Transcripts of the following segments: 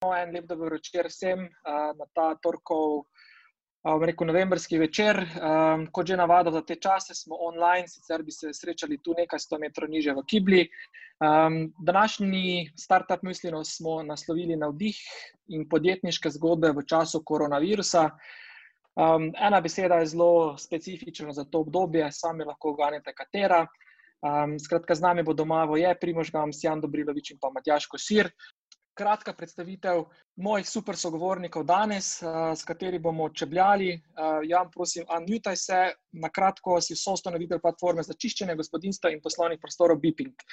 en lep dobro večer vsem na ta torkov, um, rekel, novembrski večer. Kot že navado za te čase, smo online, sicer bi se srečali tu nekaj sto metrov niže v Kibli. Današnji startup mislino smo naslovili na vdih in podjetniške zgodbe v času koronavirusa. Ena beseda je zelo specifična za to obdobje, sami lahko uganete, katera. Um, skratka, z nami bo doma je Primožgam, Sjan Dobrilovič in pa Matjaš Kosir kratka predstavitev mojih super sogovornikov danes, uh, s kateri bomo čebljali. Uh, Jan, prosim, unmutaj se. Na kratko si soustanovitelj platforme za čiščenje gospodinstva in poslovnih prostorov Biping.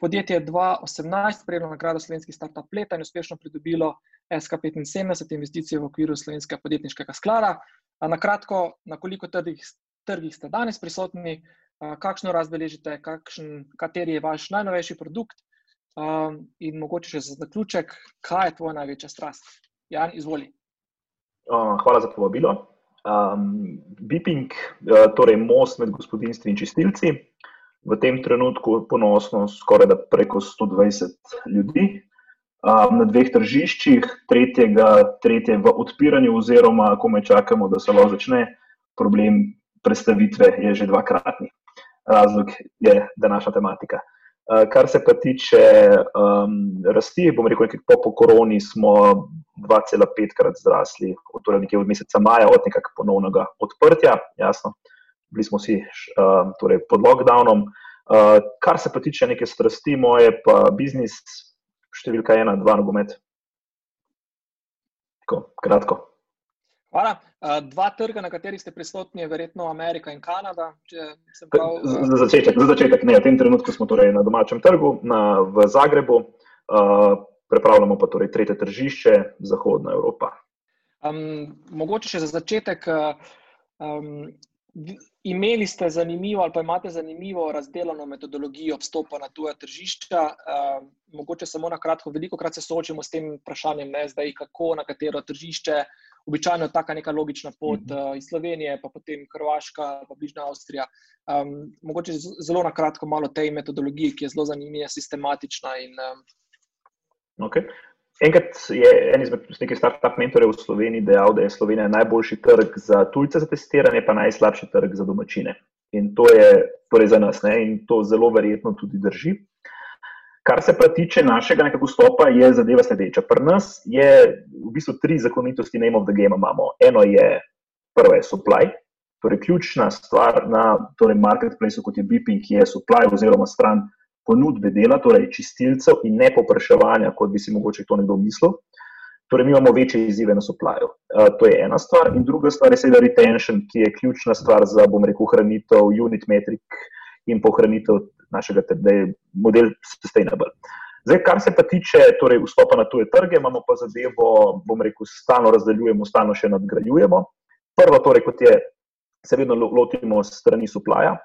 Podjetje je 2018 prejelo nagrado Slovenski startup leta in uspešno pridobilo SK75 investicije v okviru Slovenskega podjetniškega sklada. Na kratko, na koliko trgih, trgih ste danes prisotni, kakšno razbeležite, kakšen, kateri je vaš najnovejši produkt Um, in mogoče še za zaključek, kaj je tvoja največja strast? Jan, izvoli. Uh, hvala za povabilo. Um, Biping, uh, torej most med gospodinstvi in čistilci, v tem trenutku ponosno skoraj da preko 120 ljudi um, na dveh tržiščih, tretjega, tretje v odpiranju, oziroma ko me čakamo, da se lahko začne, problem predstavitve je že dvakratni. Razlog je današnja tematika. Eh, kar se pa tiče um, rasti, bom rekel, nekaj po, po koroni smo 2,5krat zrasli, torej nekje od meseca maja, od nekakšnega ponovnega odprtja, jasno, bili smo vsi um, torej pod lockdownom. Uh, kar se pa tiče neke strasti, moje pa biznis, številka ena, dva nogomet. Kratko. Hvala. Dva trga, na katerih ste prisotni, je verjetno Amerika in Kanada. Prav... Za, začetek, za začetek, ne. V tem trenutku smo torej na domačem trgu, na, v Zagrebu, uh, prepravljamo pa torej tretje tržišče, Zahodna Evropa. Um, mogoče še za začetek. Um, imeli ste zanimivo, ali pa imate zanimivo razdeljeno metodologijo vstopa na tuja tržišča. Uh, mogoče samo na kratko, veliko krat se soočimo s tem vprašanjem, ne, zdaj, kako na katero tržišče običajno je taka neka logična pot uh, iz Slovenije, pa potem Hrvaška, pa bližnja Avstrija. Um, mogoče zelo na kratko malo tej metodologiji, ki je zelo zanimiva, sistematična. In, um... okay. Enkrat je en izmed nekih start-up mentorjev v Sloveniji dejal, da je Slovenija najboljši trg za tujce za testiranje, pa najslabši trg za domačine. In to je torej za nas, ne? in to zelo verjetno tudi drži. Kar se pa tiče našega nekega vstopa, je zadeva sledeča. Pri nas je v bistvu tri zakonitosti name of the game. Imamo. Eno je, prvo je supply, torej ključna stvar na torej marketplaceu, kot je Biping, je supply oziroma stran ponudbe dela, torej čistilcev in ne popraševanja, kot bi si mogoče to nekdo mislil. Torej, mi imamo večje izzive na supplyju. Uh, to je ena stvar. In druga stvar je seveda retention, ki je ključna stvar za, bom rekel, ohranitev unit metric in pohranitev našega, da je model sustainable. Zdaj, kar se pa tiče torej, vstopa na tuje trge, imamo pa zadevo, bom rekel, stalno razdeljujemo, stalno še nadgrajujemo. Prvo, torej, kot je, se vedno lotimo strani suplaja.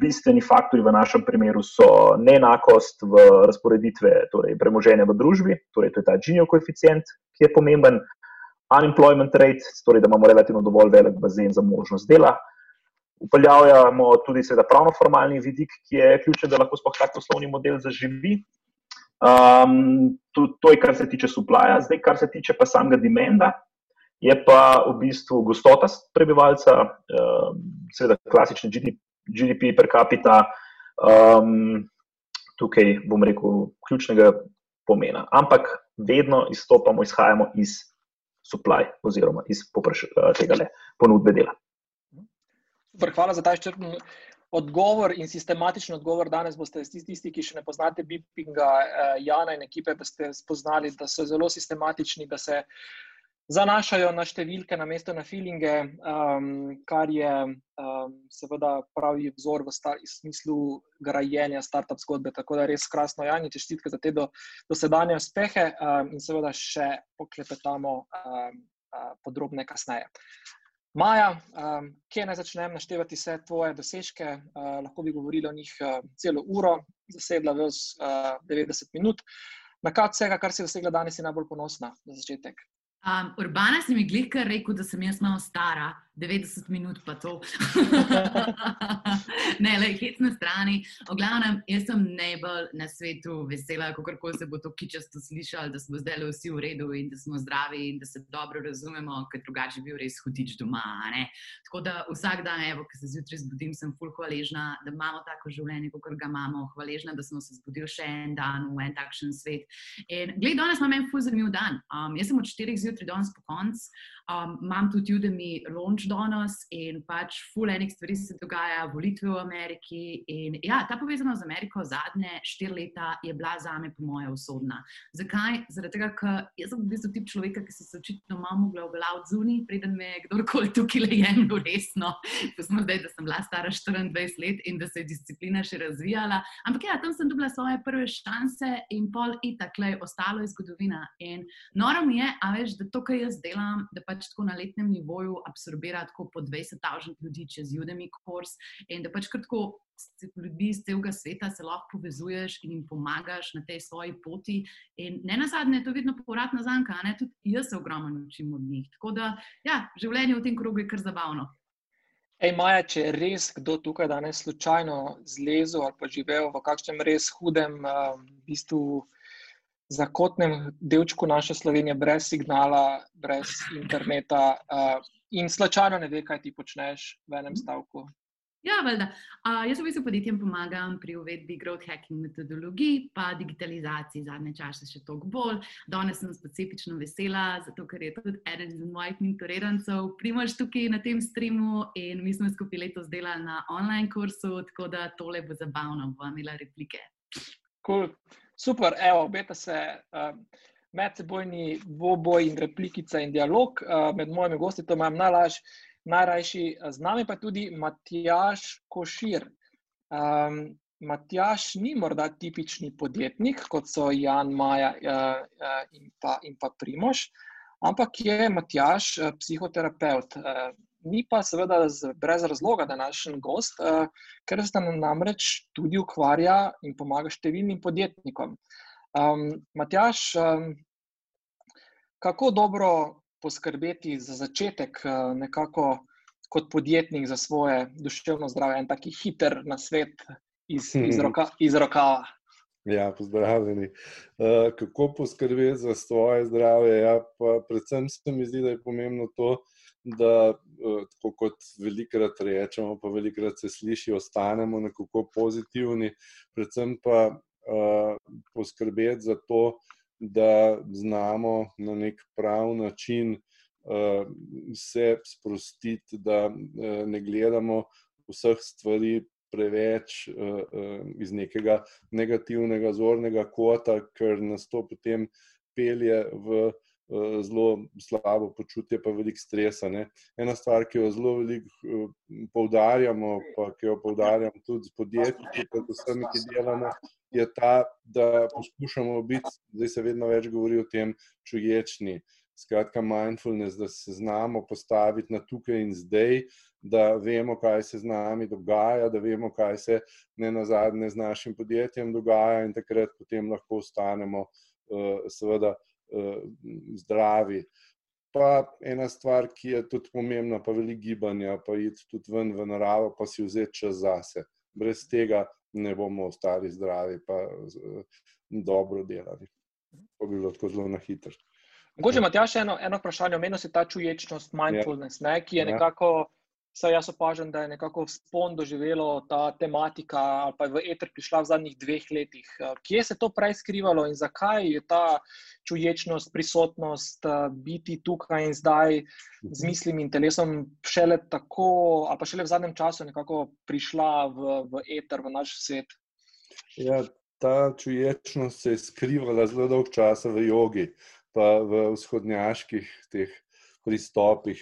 Bistveni faktori v našem primeru so neenakost v razporeditve torej, premoženja v družbi, torej to je ta Gini koeficient, ki je pomemben, unemployment rate, torej da imamo relativno dovolj velik bazen za možnost dela, Upeljavljamo tudi seveda pravno-formalni vidik, ki je ključen, da lahko sploh tak poslovni model zaživi. Um, to, to je, kar se tiče suplaja, zdaj, kar se tiče pa samega demenda, je pa v bistvu gostota prebivalca, um, seveda klasični GDP, GDP per capita, um, tukaj bom rekel, ključnega pomena. Ampak vedno izstopamo, izhajamo iz supply oziroma iz popraš, tega le ponudbe dela. Super, hvala za ta izčrpen odgovor in sistematičen odgovor. Danes boste tisti, ki še ne poznate Bipinga, eh, Jana in ekipe, da ste spoznali, da so zelo sistematični, da se zanašajo na številke, na mesto na feelinge, um, kar je um, seveda pravi vzor v, star, smislu grajenja startup zgodbe. Tako da res krasno, Jani, čestitke za te do, dosedanje uspehe um, in seveda še poklepetamo um, uh, podrobne kasneje. Maja, um, kje naj začnem naštevati vse tvoje dosežke? Uh, lahko bi govorili o njih uh, celo uro, zasedla vse uh, 90 minut. Na kaj od vsega, kar si dosegla danes, si najbolj ponosna za začetek? Um, Urbana si mi glika rekel, da sem jaz malo stara, 90 minut pa to. ne, le hec na strani. O glavnem, jaz sem najbolj na svetu vesela, kako se bo to kičasto slišalo, da smo zdaj vsi v redu in da smo zdravi in da se dobro razumemo, ker drugače bi bil res hudič doma. Ne? Tako da vsak dan, evo, ko se zjutraj zbudim, sem fulh hvaležna, da imamo tako življenje, kot ga imamo. Hvaležna, da smo se zbudili še en dan v en takšen svet. In gled, danes imam en fulh zanimiv dan. Um, jaz sem od 4 zjutraj danes po koncu. Um, imam tudi Udemy launch danes in pač full enih stvari se dogaja, volitve v Ameriki. In ja, ta povezanost z Ameriko zadnje štiri leta je bila za me, po moje, usodna. Zakaj? Zaradi tega, ker sem v bistvu tip človeka, ki se očitno malo mogla oblaviti zunaj, preden me je kdorkoli tukaj le jemlju resno. Smo zdaj, da sem bila stara 24 let in da se je disciplina še razvijala. Ampak ja, tam sem dobila svoje prve šanse in pol itak, le ostalo je zgodovina. In noro mi je, a veš, da to, kar jaz delam, da pač tako na letnem nivoju absorbira tako po 20.000 ljudi čez Udemy kurs in da pač kratko ljudi iz celega sveta se lahko povezuješ in jim pomagaš na tej svoji poti. In ne na zadnje, je to vedno povratna zanka, ne tudi jaz se ogromno učim od njih. Tako da, ja, življenje v tem krogu je kar zabavno. Ej, Maja, če je res kdo tukaj danes slučajno zlezel ali pa živel v kakšnem res hudem, uh, v bistvu zakotnem delčku naše Slovenije, brez signala, brez interneta uh, in slučajno ne ve, kaj ti počneš v enem stavku. Ja, valjda. Uh, jaz v bistvu podjetjem pomagam pri uvedbi growth hacking metodologij, pa digitalizaciji zadnje čase še toliko bolj. Danes sem specifično vesela, zato ker je tudi eden izmed mojih mentorirancev, primaš tukaj na tem streamu in mi smo skupaj letos delali na online kursu, tako da tole bo zabavno, bo imela replike. Cool. Super, evo, obeta se uh, medsebojni dvoboj in replikica in dialog uh, med mojimi gosti, to imam najlaž, najrajši z nami, pa tudi Matjaš Košir. Um, Matjaš ni morda tipični podjetnik, kot so Jan, Maja uh, uh, in, pa, in pa Primoš, ampak je Matjaš uh, psihoterapeut. Uh, ni pa seveda z, brez razloga današnji gost, uh, ker se nam namreč tudi ukvarja in pomaga številnim podjetnikom. Um, Matjaš, um, kako dobro poskrbeti za začetek, uh, nekako kot podjetnik za svoje duševno zdravje, en taki hiter na svet iz, iz, roka, iz rokava? Ja, pozdravljeni. Uh, kako poskrbeti za svoje zdravje? Ja, predvsem se mi zdi, da je pomembno to, da, uh, tako kot velikokrat rečemo, pa velikokrat se sliši, ostanemo nekako pozitivni, predvsem pa poskrbeti za to, da znamo na nek prav način uh, se sprostiti, da uh, ne gledamo vseh stvari preveč iz nekega negativnega zornega kota, ker nas to potem pelje v zelo slabo počutje, pa veliko stresa. Ne. Ena stvar, ki jo zelo veliko uh, poudarjamo, pa ki jo poudarjam tudi s podjetji, kot vsemi, ki delamo. Je ta, da poskušamo biti, zdaj se vedno več govori o tem, čuječni, skratka, mindfulness, da se znamo postaviti na tukaj in zdaj, da vemo, kaj se z nami dogaja, da vemo, kaj se ne na zadnje z našim podjetjem dogaja, in takrat potem lahko ostanemo, uh, seveda, uh, zdravi. Pa ena stvar, ki je tudi pomembna, pa veliko gibanja, pa iti tudi ven v naravo, pa si vzeti čas zase. Brez tega ne bomo ostali zdravi, pa uh, dobro delali. To bi bilo tako zelo na hitro. Mogoče imate še eno, eno vprašanje, omenil si ta čuječnost, mindfulness, ja. ne, ki je nekako. Saj jaz opažam, da je nekako spon doživelo ta tematika, ali pa je v eter prišla v zadnjih dveh letih. Eh, kje se je to prej skrivalo in zakaj je ta čuječnost, prisotnost, eh, biti tukaj in zdaj z mislimi in telesom šele tako, ali pa šele v zadnjem času nekako prišla v, v eter, v naš svet? Ja, ta čuječnost se je skrivala zelo dolg čas v jogi, pa v vzhodnjaških teh pristopih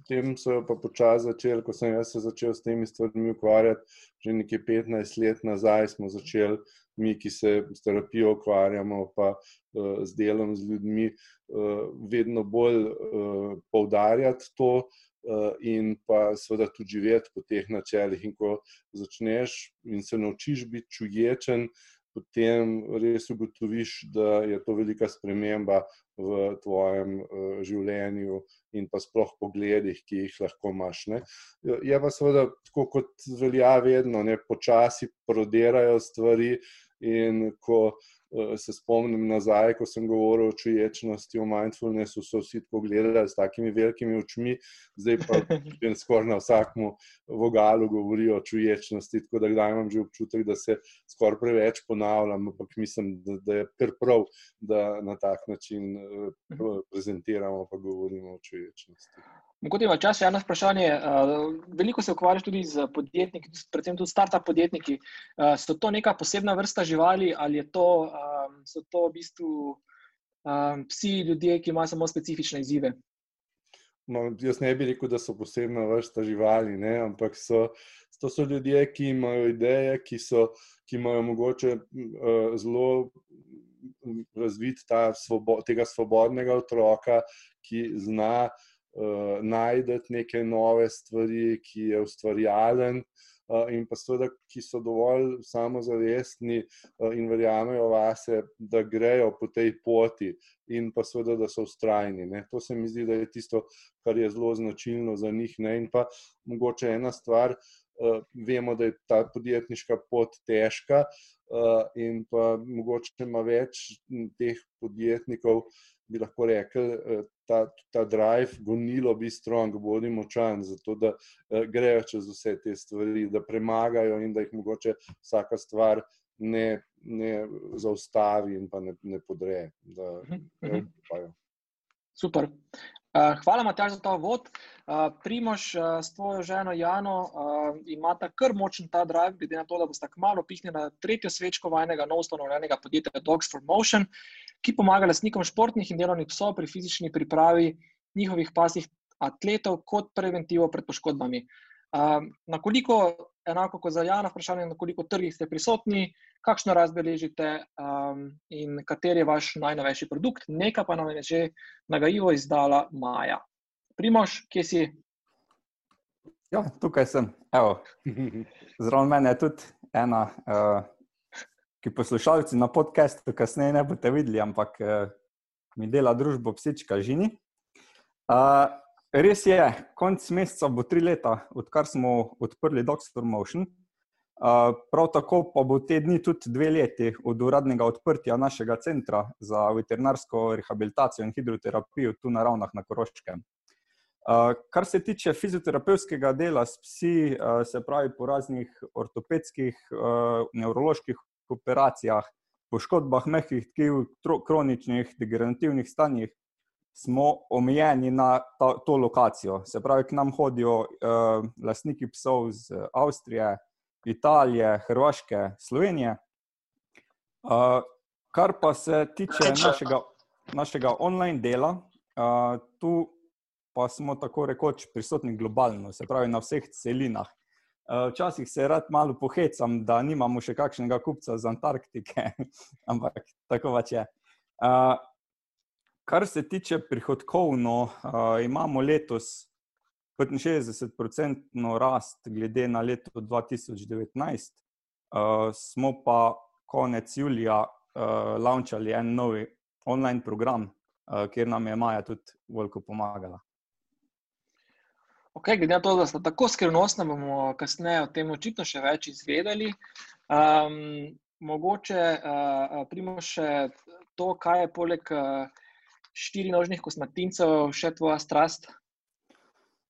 potem so jo pa počasi začeli, ko sem se začel s temi stvarmi ukvarjati, že nekaj 15 let nazaj smo začeli, mi, ki se s terapijo ukvarjamo, pa uh, z delom z ljudmi, uh, vedno bolj uh, poudarjati to. In pa seveda tudi živeti po teh načelih. In ko začneš in se naučiš biti čuječen, potem res ugotoviš, da je to velika sprememba v tvojem uh, življenju in pa sploh pogledih, ki jih lahko imaš. Ne. Je pa seveda tako, kot velja vedno, ne počasi prodirajo stvari in ko Eh, se spomnim nazaj, ko sem govoril o čuječnosti, o mindfulnessu, so vsi tako gledali s takimi velikimi očmi, zdaj pa skoraj na vsakem vogalu govorijo o čuječnosti. Tako da kdaj imam že občutek, da se skoraj preveč ponavljam, ampak mislim, da, da je kar prav, da na tak način uh, prezentiramo, pa govorimo o čuječnosti. Mogoče ima čas eno vprašanje. Veliko se ukvarjaš tudi z podjetniki, predvsem tudi start-up podjetniki. So to neka posebna vrsta živali ali to, so to v bistvu psi, ljudje, ki imajo samo specifične izzive? No, jaz ne bi rekel, da so posebna vrsta živali, ne? ampak so, to so ljudje, ki imajo ideje, ki, so, ki imajo mogoče uh, zelo razvit ta svobo, tega svobodnega otroka, ki zna uh, uh, najti neke nove stvari, ki je ustvarjalen. Uh, in pa seveda, ki so dovolj samozavestni uh, in verjamejo vase, da grejo po tej poti, in pa seveda, da so ustrajni. Ne. To se mi zdi, da je tisto, kar je zelo značilno za njih. Ne. In pa mogoče ena stvar, uh, vemo, da je ta podjetniška pot težka, in pa mogoče ima več teh podjetnikov, bi lahko rekli, eh, ta, ta drive, gonilo, bi strong, bodi močan, zato da uh, grejo čez vse te stvari, da premagajo in da jih mogoče vsaka stvar ne, ne zaustavi in pa ne, ne podre. Da, uh -huh. Super. Uh, hvala, Matjaž, za ta vod. Primož uh, s tvojo ženo Jano uh, imata kar močen ta drive, glede na to, da boste kmalo pihnili na tretjo svečko vajnega novostanovenega podjetja Dogs for Motion, ki pomaga lastnikom športnih in delovnih psov pri fizični pripravi njihovih pasih atletov kot preventivo pred poškodbami. Uh, na koliko, enako kot za Jana, vprašanje, na koliko trgih ste prisotni, kakšno razbeležite um, in kateri je vaš najnovejši produkt. Nekaj pa nam je že nagajivo izdala Maja. Primoš, kje si? Ja, tukaj sem. Zraven mene je tudi ena, uh, ki poslušalci na podkastu, kasneje ne boste videli, ampak uh, mi dela družbo Psička Žini. Uh, res je, konc meseca bo tri leta, odkar smo odprli Doctor Motion. Prav tako pa bo te dni tudi dve leti od uradnega odprtja našega centra za veterinarsko rehabilitacijo in hidroterapijo tu na ravnah na Koroškem. Kar se tiče fizioterapevtskega dela s psi, se pravi po raznih ortopedskih, nevroloških operacijah, poškodbah mehkih tkiv, kroničnih, degenerativnih stanjih, smo omejeni na ta, to lokacijo. Se pravi, k nam hodijo lastniki psov iz Avstrije, Italije, Hrvaške, Slovenije. Uh, kar pa se tiče našega, našega online dela, uh, tu pa smo tako rekoč prisotni globalno, se pravi na vseh celinah. Uh, včasih se rad malo pohecam, da nimamo še kakšnega kupca z Antarktike, ampak tako pač je. Uh, kar se tiče prihodkovno, uh, imamo letos 65-odstotno rast, glede na leto 2019, uh, smo pa konec julija launčali en novi online program, kjer nam je Maja tudi veliko pomagala. Ok, glede na to, da ste tako skrivnostni, bomo kasneje o tem očitno še več izvedeli. Um, mogoče uh, primo še to, kaj je poleg uh, štirinožnih kosmatincev še tvoja strast.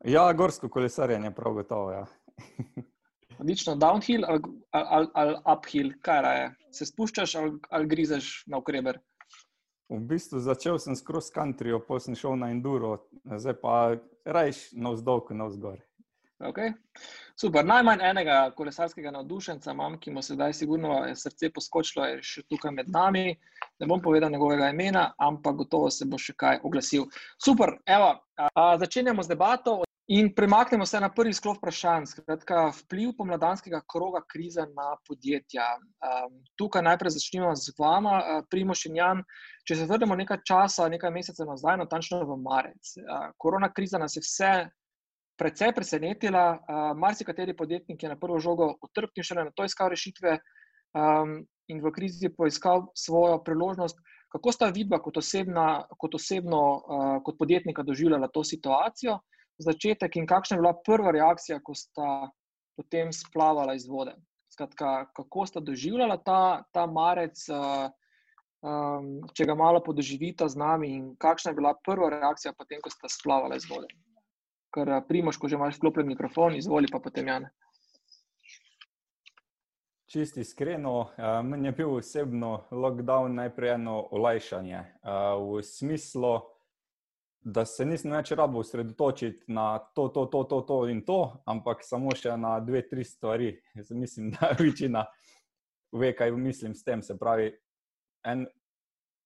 Ja, gorsko kolesarjenje, prav gotovo. Ja. Odlično, downhill ali, ali, ali uphill, kaj raje? Se spuščaš ali, ali grizeš na ukreber? V bistvu začel sem s cross country, potem sem šel na enduro, zdaj pa rajš na vzdolj, na vzgor. Okay. Super. Najmanj enega kolesarskega navdušenca imam, ki mu se zdaj sigurno srce poskočilo, je še tukaj med nami. Ne bom povedal njegovega imena, ampak gotovo se bo še kaj oglasil. Super, evo, a, začenjamo z debato. In premaknemo se na prvi sklop vprašanj, skratka, vpliv pomladanskega kroga krize na podjetja. Um, tukaj najprej začnemo z vama, uh, Primoš in Jan. Če se vrnemo nekaj časa, nekaj mesecev nazaj, natančno v marec. Uh, korona kriza nas je vse precej presenetila, uh, marsikateri podjetnik je na prvo žogo utrpnil, še na to iskal rešitve. Um, in v krizi poiskal svojo priložnost. Kako sta vidva kot, osebna, kot osebno, uh, kot podjetnika doživljala to situacijo, začetek in kakšna je bila prva reakcija, ko sta potem splavala iz vode? Skratka, kako sta doživljala ta, ta marec, uh, um, če ga malo podoživita z nami, in kakšna je bila prva reakcija, potem, ko sta splavala iz vode? Ker uh, primoš, ko že imaš sklopljen mikrofon, izvoli pa potem Jan. Čisti iskreno, uh, meni je bil osebno lockdown najprej eno olajšanje. V smislu, da se nisem več rabo osredotočiti na to, to, to, to, to in to, ampak samo še na dve, tri stvari. Jaz mislim, da večina ve, kaj mislim s tem. Se pravi, en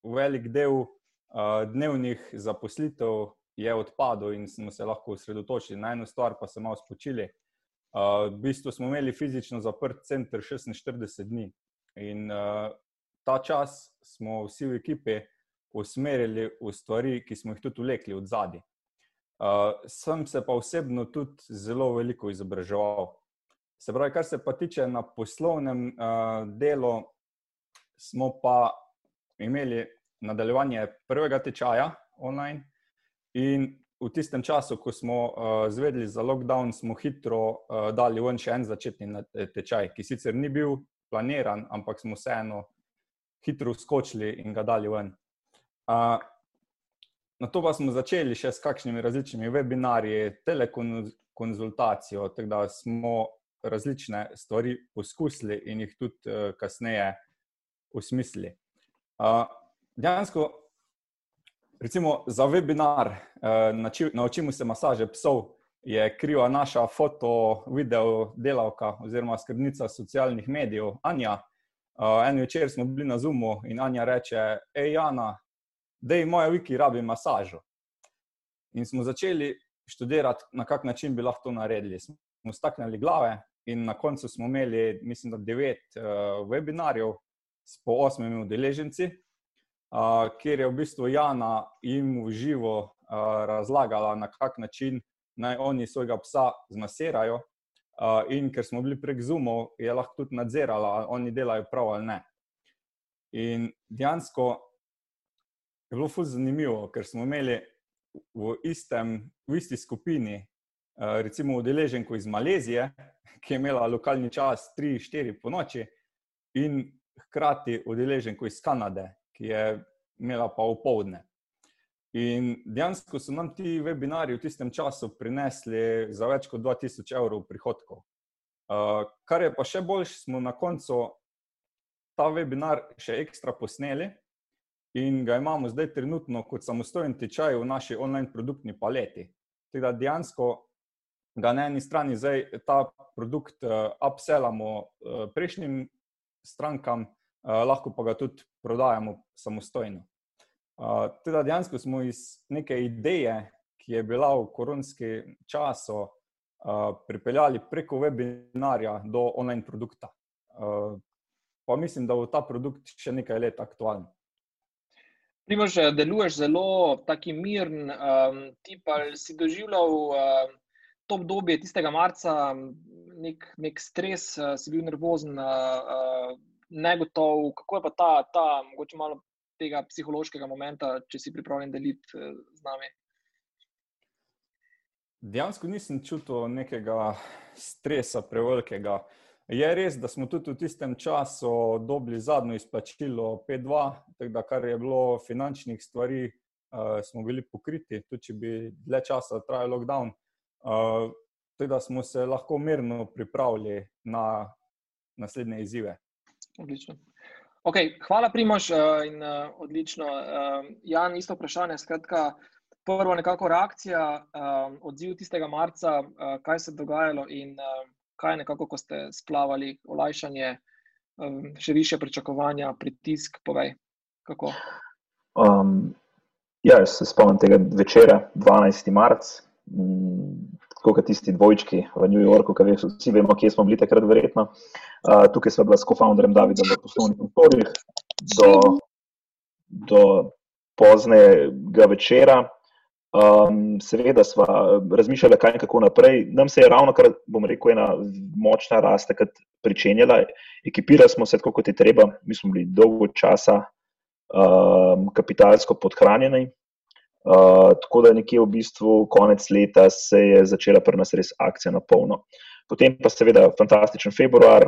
velik del uh, dnevnih zaposlitev je odpadel in smo se lahko osredotočili na eno stvar, pa se malo spočili. Uh, v bistvu smo imeli fizično zaprt center 46 dni in uh, ta čas smo vsi v ekipi usmerili v stvari, ki smo jih tudi vlekli od zadaj. Uh, sem se pa osebno tudi zelo veliko izobraževal. Se pravi, kar se pa tiče na poslovnem uh, delu, smo pa imeli nadaljevanje prvega tečaja online in v tistem času, ko smo uh, zvedeli za lockdown, smo hitro uh, dali ven še en začetni tečaj, ki sicer ni bil planiran, ampak smo vseeno hitro skočili in ga dali ven. Uh, na to pa smo začeli še s kakšnimi različnimi webinarji, telekonzultacijo, tako da smo različne stvari poskusili in jih tudi uh, kasneje usmislili. Uh, dejansko Recimo za webinar, uh, naučimo se masaže psov, je kriva naša foto, video delavka oziroma skrbnica socialnih medijev, Anja. Uh, en večer smo bili na Zumu in Anja reče: Hej, Jana, da je moja wiki rabi masažo. In smo začeli študirati, na kak način bi lahko to naredili. Smo staknili glave in na koncu smo imeli, mislim, da devet uh, webinarjev s po osmimi udeleženci kjer je v bistvu Jana jim v živo uh, razlagala, na kak način naj oni svojega psa zmasirajo. Uh, in ker smo bili prek Zumov, je lahko tudi nadzirala, ali oni delajo prav ali ne. In dejansko je bilo fuz zanimivo, ker smo imeli v, istem, v isti skupini, uh, recimo, udeleženko iz Malezije, ki je imela lokalni čas 3-4 po noči, in hkrati udeleženko iz Kanade, ki je imela pa opoldne. In dejansko so nam ti webinari v tistem času prinesli za več kot 2000 evrov prihodkov. Uh, kar je pa še boljš, smo na koncu ta webinar še ekstra posneli in ga imamo zdaj trenutno kot samostojen tečaj v naši online produktni paleti. Teda dejansko ga na eni strani zdaj ta produkt uh, upsellamo uh, prejšnjim strankam, uh, lahko pa ga tudi prodajamo samostojno. Uh, teda dejansko smo iz neke ideje, ki je bila v koronskem času, uh, pripeljali preko webinarja do online produkta. Uh, pa mislim, da bo ta produkt še nekaj let aktualen. Primož, deluješ zelo taki miren, um, ti pa si doživljal uh, to obdobje tistega marca, nek, nek stres, uh, si bil nervozen. Uh, uh, negotov, kako je pa ta, ta mogoče malo tega psihološkega momenta, če si pripravljen deliti eh, z nami. Dejansko nisem čutil nekega stresa prevelikega. Je res, da smo tudi v tistem času dobili zadnjo izplačilo P2, tako da kar je bilo finančnih stvari, uh, smo bili pokriti, tudi če bi dlje časa trajal lockdown. Uh, tako da smo se lahko mirno pripravili na naslednje izzive. Odlično. Okay, hvala, Primož, uh, in uh, odlično. Uh, Jan, isto vprašanje. Skratka, prvo, nekako reakcija, uh, odziv tistega marca, uh, kaj se je dogajalo in uh, kaj nekako, ko ste splavali, olajšanje, um, še više pričakovanja, pritisk. Povej, kako. Um, ja, jaz se spomnim tega večera, 12. marca kot tisti dvojčki v New Yorku, ki vsi vemo, kje smo bili takrat, verjetno. Uh, tukaj smo bili s kofounderjem Davidom v poslovnih prostorih do, do poznega večera. Um, seveda smo razmišljali, kaj in kako naprej. Nam se je ravno, kar bom rekel, ena močna rast takrat pričenjala. Ekipirali smo se tako, kot je treba. Mi smo bili dolgo časa um, kapitalsko podhranjeni. Uh, tako da nekje v bistvu konec leta se je začela pri nas res akcija na polno. Potem pa seveda fantastičen februar,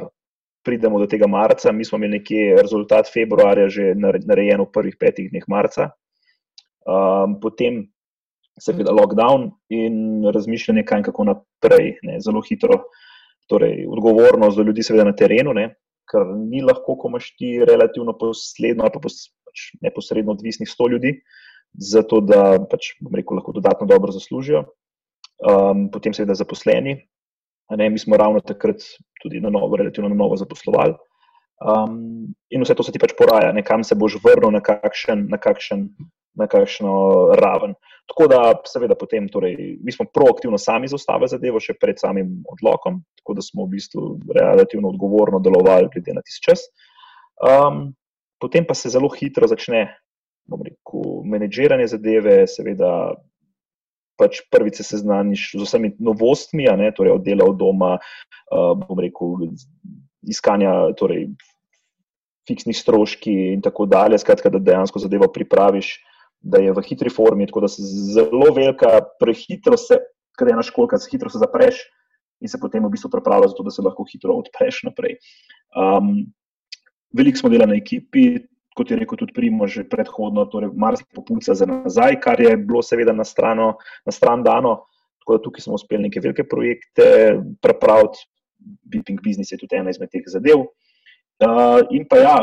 pridemo do tega marca, mi smo imeli nekje rezultat februarja že narejen v prvih petih dneh marca. Um, potem seveda lockdown in razmišljanje, kaj in kako naprej. Ne, zelo hitro, torej odgovornost do ljudi, seveda na terenu, ne, ker ni lahko, ko imaš ti relativno posledno ali pa pos, pač neposredno odvisnih sto ljudi, zato da pač, rekel, lahko dodatno dobro zaslužijo. Um, potem seveda zaposleni. Ne, mi smo ravno takrat tudi na novo, relativno na novo zaposlovali. Um, in vse to se ti pač poraja, ne, kam se boš vrnil, na kakšen, na kakšen na kakšno raven. Tako da, seveda, potem, torej, mi smo proaktivno sami zaustavili zadevo, še pred samim odlokom, tako da smo v bistvu relativno odgovorno delovali, glede na tisti čas. Um, potem pa se zelo hitro začne, bom rekel, menedžiranje zadeve, seveda. Pač prvič se seznaniš z vsemi novostmi, ne, torej od dela od doma, uh, bom rekel, iskanja torej, fiksnih stroškov in tako dalje. Skratka, da dejansko zadevo pripraviš uh, da je v hitri formi, tako da se zelo velika, prehitro se, ker je ena školka, se hitro se zapreš in se potem v bistvu pripravlja za to, da se lahko hitro odpreš naprej. Um, veliko smo delali na ekipi, kot je rekel tudi Primo, že predhodno, torej marsikaj popuca za nazaj, kar je bilo seveda na, strano, na stran dano. Tako da tukaj smo uspeli neke velike projekte prepraviti, Beeping Business je tudi ena izmed teh zadev. Uh, in pa ja,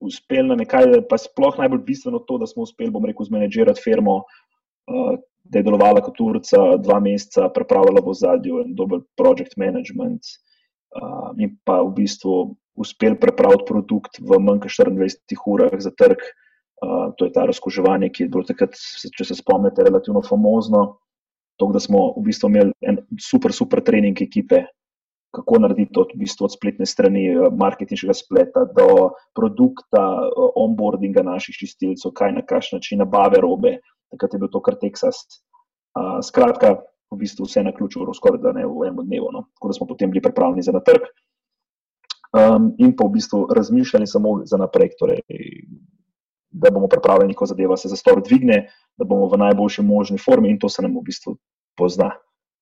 uspeli na nekaj, pa sploh najbolj bistveno to, da smo uspeli, bom rekel, zmanjžirati firmo, uh, da je delovala kot urca, dva meseca, pripravila v zadju en dober project management uh, in pa v bistvu uspeli prepraviti produkt v manj kot 24 urah za trg. Uh, to je ta razkoževanje, ki je bilo takrat, če se spomnite, relativno famozno. To, da smo v bistvu imeli en super, super trening ekipe, kako narediti to, v bistvu od spletne strani, eh, marketinškega spleta do produkta, eh, onboardinga naših čistilcev, kaj na kakšen način nabave robe, takrat je bil to kar Texas. Skratka, v bistvu vse na ključu, skoraj da ne v enem dnevu. No. Tako da smo potem bili pripravljeni za na trg. Um, in pa v bistvu razmišljali samo za naprej, torej, da bomo pripravljeni, ko zadeva se za stor dvigne, da bomo v najboljši možni formi in to se nam v bistvu pozna.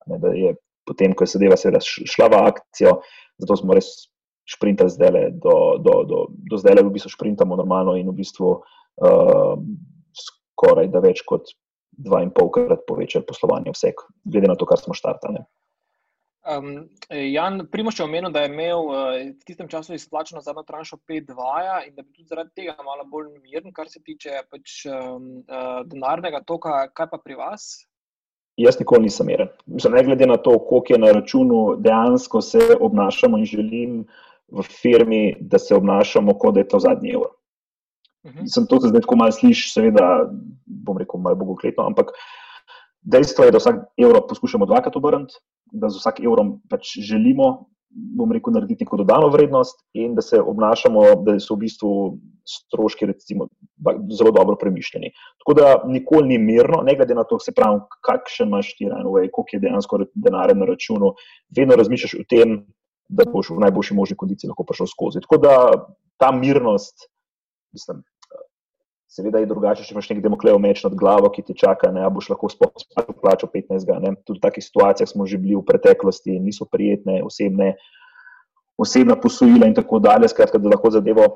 Ne, da je potem, ko je sedela seveda šla v akcijo, zato smo res sprintali zdaj do, do, do, do zdaj, v bistvu sprintamo normalno in v bistvu uh, skoraj da več kot dva in polkrat povečali poslovanje vsek, glede na to, kar smo štartali. Um, Jan Primoš je omenil, da je imel uh, v tistem času izplačeno zadnjo tranšo 5-2 in da bi tudi zaradi tega malo bolj miren, kar se tiče pač, um, uh, denarnega toka. Kaj pa pri vas? Jaz nikoli nisem miren. Mislim, ne glede na to, koliko je na računu, dejansko se obnašamo in želim v firmi, da se obnašamo, kot da je to zadnji evro. Mhm. Sem to zdaj tako malo slišiš, seveda, bom rekel, malo bogokletno, ampak dejstvo je, da vsak evro poskušamo dvakrat obrniti, da z vsakim evrom pač želimo bom rekel, narediti neko dodano vrednost in da se obnašamo, da so v bistvu stroški recimo, zelo dobro premišljeni. Tako da nikoli ni mirno, ne glede na to, se pravi, kakšen imaš ti rajnove, koliko je dejansko denarja na računu, vedno razmišljaš o tem, da boš v najboljši možni kondiciji lahko prišel skozi. Tako da ta mirnost, mislim, Seveda je drugače, če imaš nek demoklejo meč nad glavo, ki ti čaka, ne boš lahko sploh plačal 15. Ne? Tudi v takih situacijah smo že bili v preteklosti, niso prijetne, osebne, osebna posojila in tako dalje. Skratka, da lahko zadevo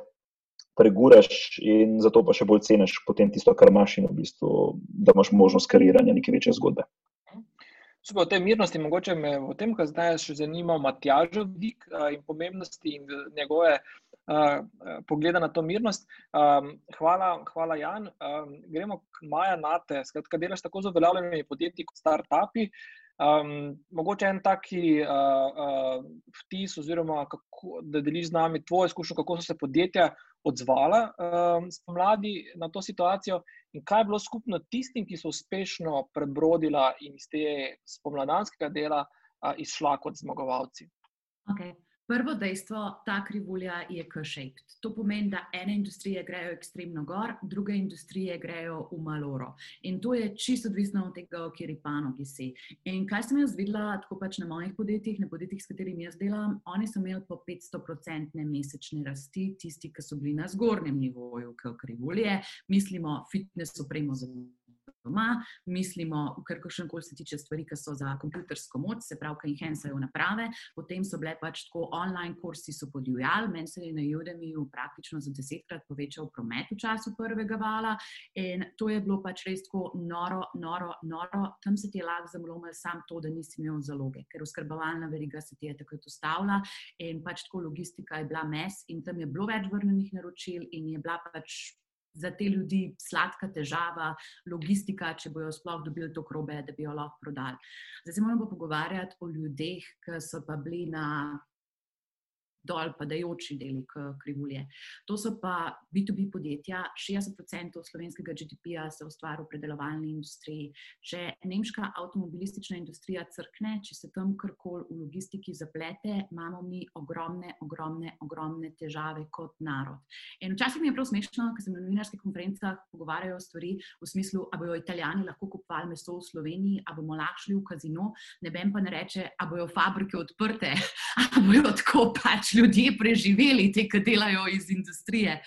preguraš in zato pa še bolj ceniš potem tisto, kar imaš in v bistvu, da imaš možnost kariranja neke večje zgodbe. Super, o tej mirnosti, mogoče me v tem, kar zdaj še zanima, Matjažev vdik in pomembnosti in njegove pogleda na to mirnost. Um, hvala, hvala, Jan. Um, gremo k Maja Nate, skratka, delaš tako z uveljavljenimi podjetji kot startupi. Um, mogoče en taki uh, uh, vtis, oziroma kako, da deliš z nami tvoje izkušnje, kako so se podjetja odzvala um, spomladi na to situacijo in kaj je bilo skupno tistim, ki so uspešno prebrodila in iz tega spomladanskega dela uh, izšla kot zmagovalci. Okay. Prvo dejstvo, ta krivulja je K-shaped. To pomeni, da ene industrije grejo ekstremno gor, druge industrije grejo v maloro. In to je čisto odvisno od tega, v kateri panogi si. In kaj sem jaz videla, tako pač na mojih podjetjih, na podjetjih, s katerimi jaz delam, oni so imeli po 500-procentne mesečne rasti, tisti, ki so bili na zgornjem nivoju K-krivulje, mislimo fitness opremo za doma, mislimo, kar kakšen koli se tiče stvari, ki so za kompjutersko moč, se pravi, ki jih ensajo naprave, potem so bile pač tako online kursi, so podivjali, meni se je na Udemiju praktično za desetkrat povečal promet v času prvega vala in to je bilo pač res tako noro, noro, noro, tam se ti je lahko zamlomil sam to, da nisi imel zaloge, ker oskrbovalna veriga se ti je takrat ustavila in pač tako logistika je bila mes in tam je bilo več vrnenih naročil in je bila pač za te ljudi sladka težava, logistika, če bojo sploh dobili to krobe, da bi jo lahko prodali. Zdaj se moramo pogovarjati o ljudeh, ki so pa bili na dol padajoči deli krivulje. To so pa B2B podjetja, 60% slovenskega GDP-ja se ustvari v predelovalni industriji. Če nemška avtomobilistična industrija crkne, če se tam karkoli v logistiki zaplete, imamo mi ogromne, ogromne, ogromne težave kot narod. In včasih mi je prav smešno, ker se na novinarskih konferencah pogovarjajo stvari v smislu, a bojo italijani lahko kupovali meso v Sloveniji, a bomo lahko šli v kazino, ne vem pa ne reče, a bojo fabrike odprte, a bojo tako pač ljudje preživeli, te, ki delajo iz industrije.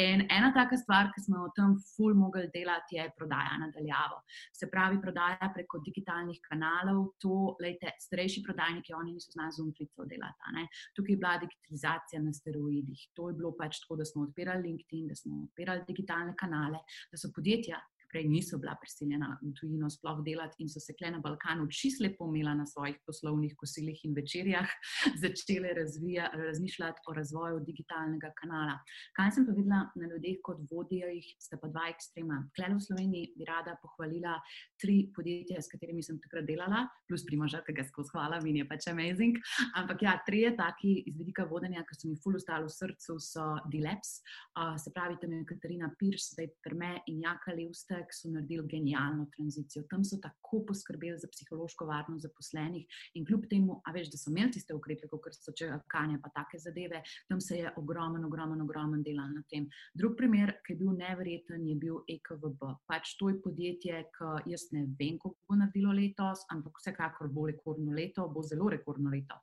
In ena taka stvar, ki smo v tem ful mogli delati, je prodaja nadaljavo. Se pravi, prodaja preko digitalnih kanalov, to, lejte, starejši prodajniki, oni niso znali zumflico delati. Ne? Tukaj je bila digitalizacija na steroidih. To je bilo pač tako, da smo odpirali LinkedIn, da smo odpirali digitalne kanale, da so podjetja prej niso bila prisiljena v tujino sploh delati in so se kle na Balkanu čisto lepo imela na svojih poslovnih kosilih in večerjah, začele razvija, razmišljati o razvoju digitalnega kanala. Kaj sem pa videla na ljudeh, kot vodijo jih, sta pa dva ekstrema. Kleno v Sloveniji bi rada pohvalila tri podjetja, s katerimi sem takrat delala, plus primoža, ki ga skozi hvala, mi je pač amazing. Ampak ja, tri je taki iz vidika vodenja, ki so mi ful ostalo v srcu, so Dileps, uh, se pravi, tam je Katarina Pirš, zdaj Prme in Jaka Levste, ki so naredili genialno tranzicijo. Tam so tako poskrbeli za psihološko varnost zaposlenih in kljub temu, a veš, da so imeli tiste ukrepe, kot so čakanje, pa take zadeve, tam se je ogromen, ogromen, ogromen delal na tem. Drug primer, ki je bil neverjeten, je bil EKVB. Pač to je podjetje, ki jaz ne vem, kako bo naredilo letos, ampak vsekakor bo rekordno leto, bo zelo rekordno leto.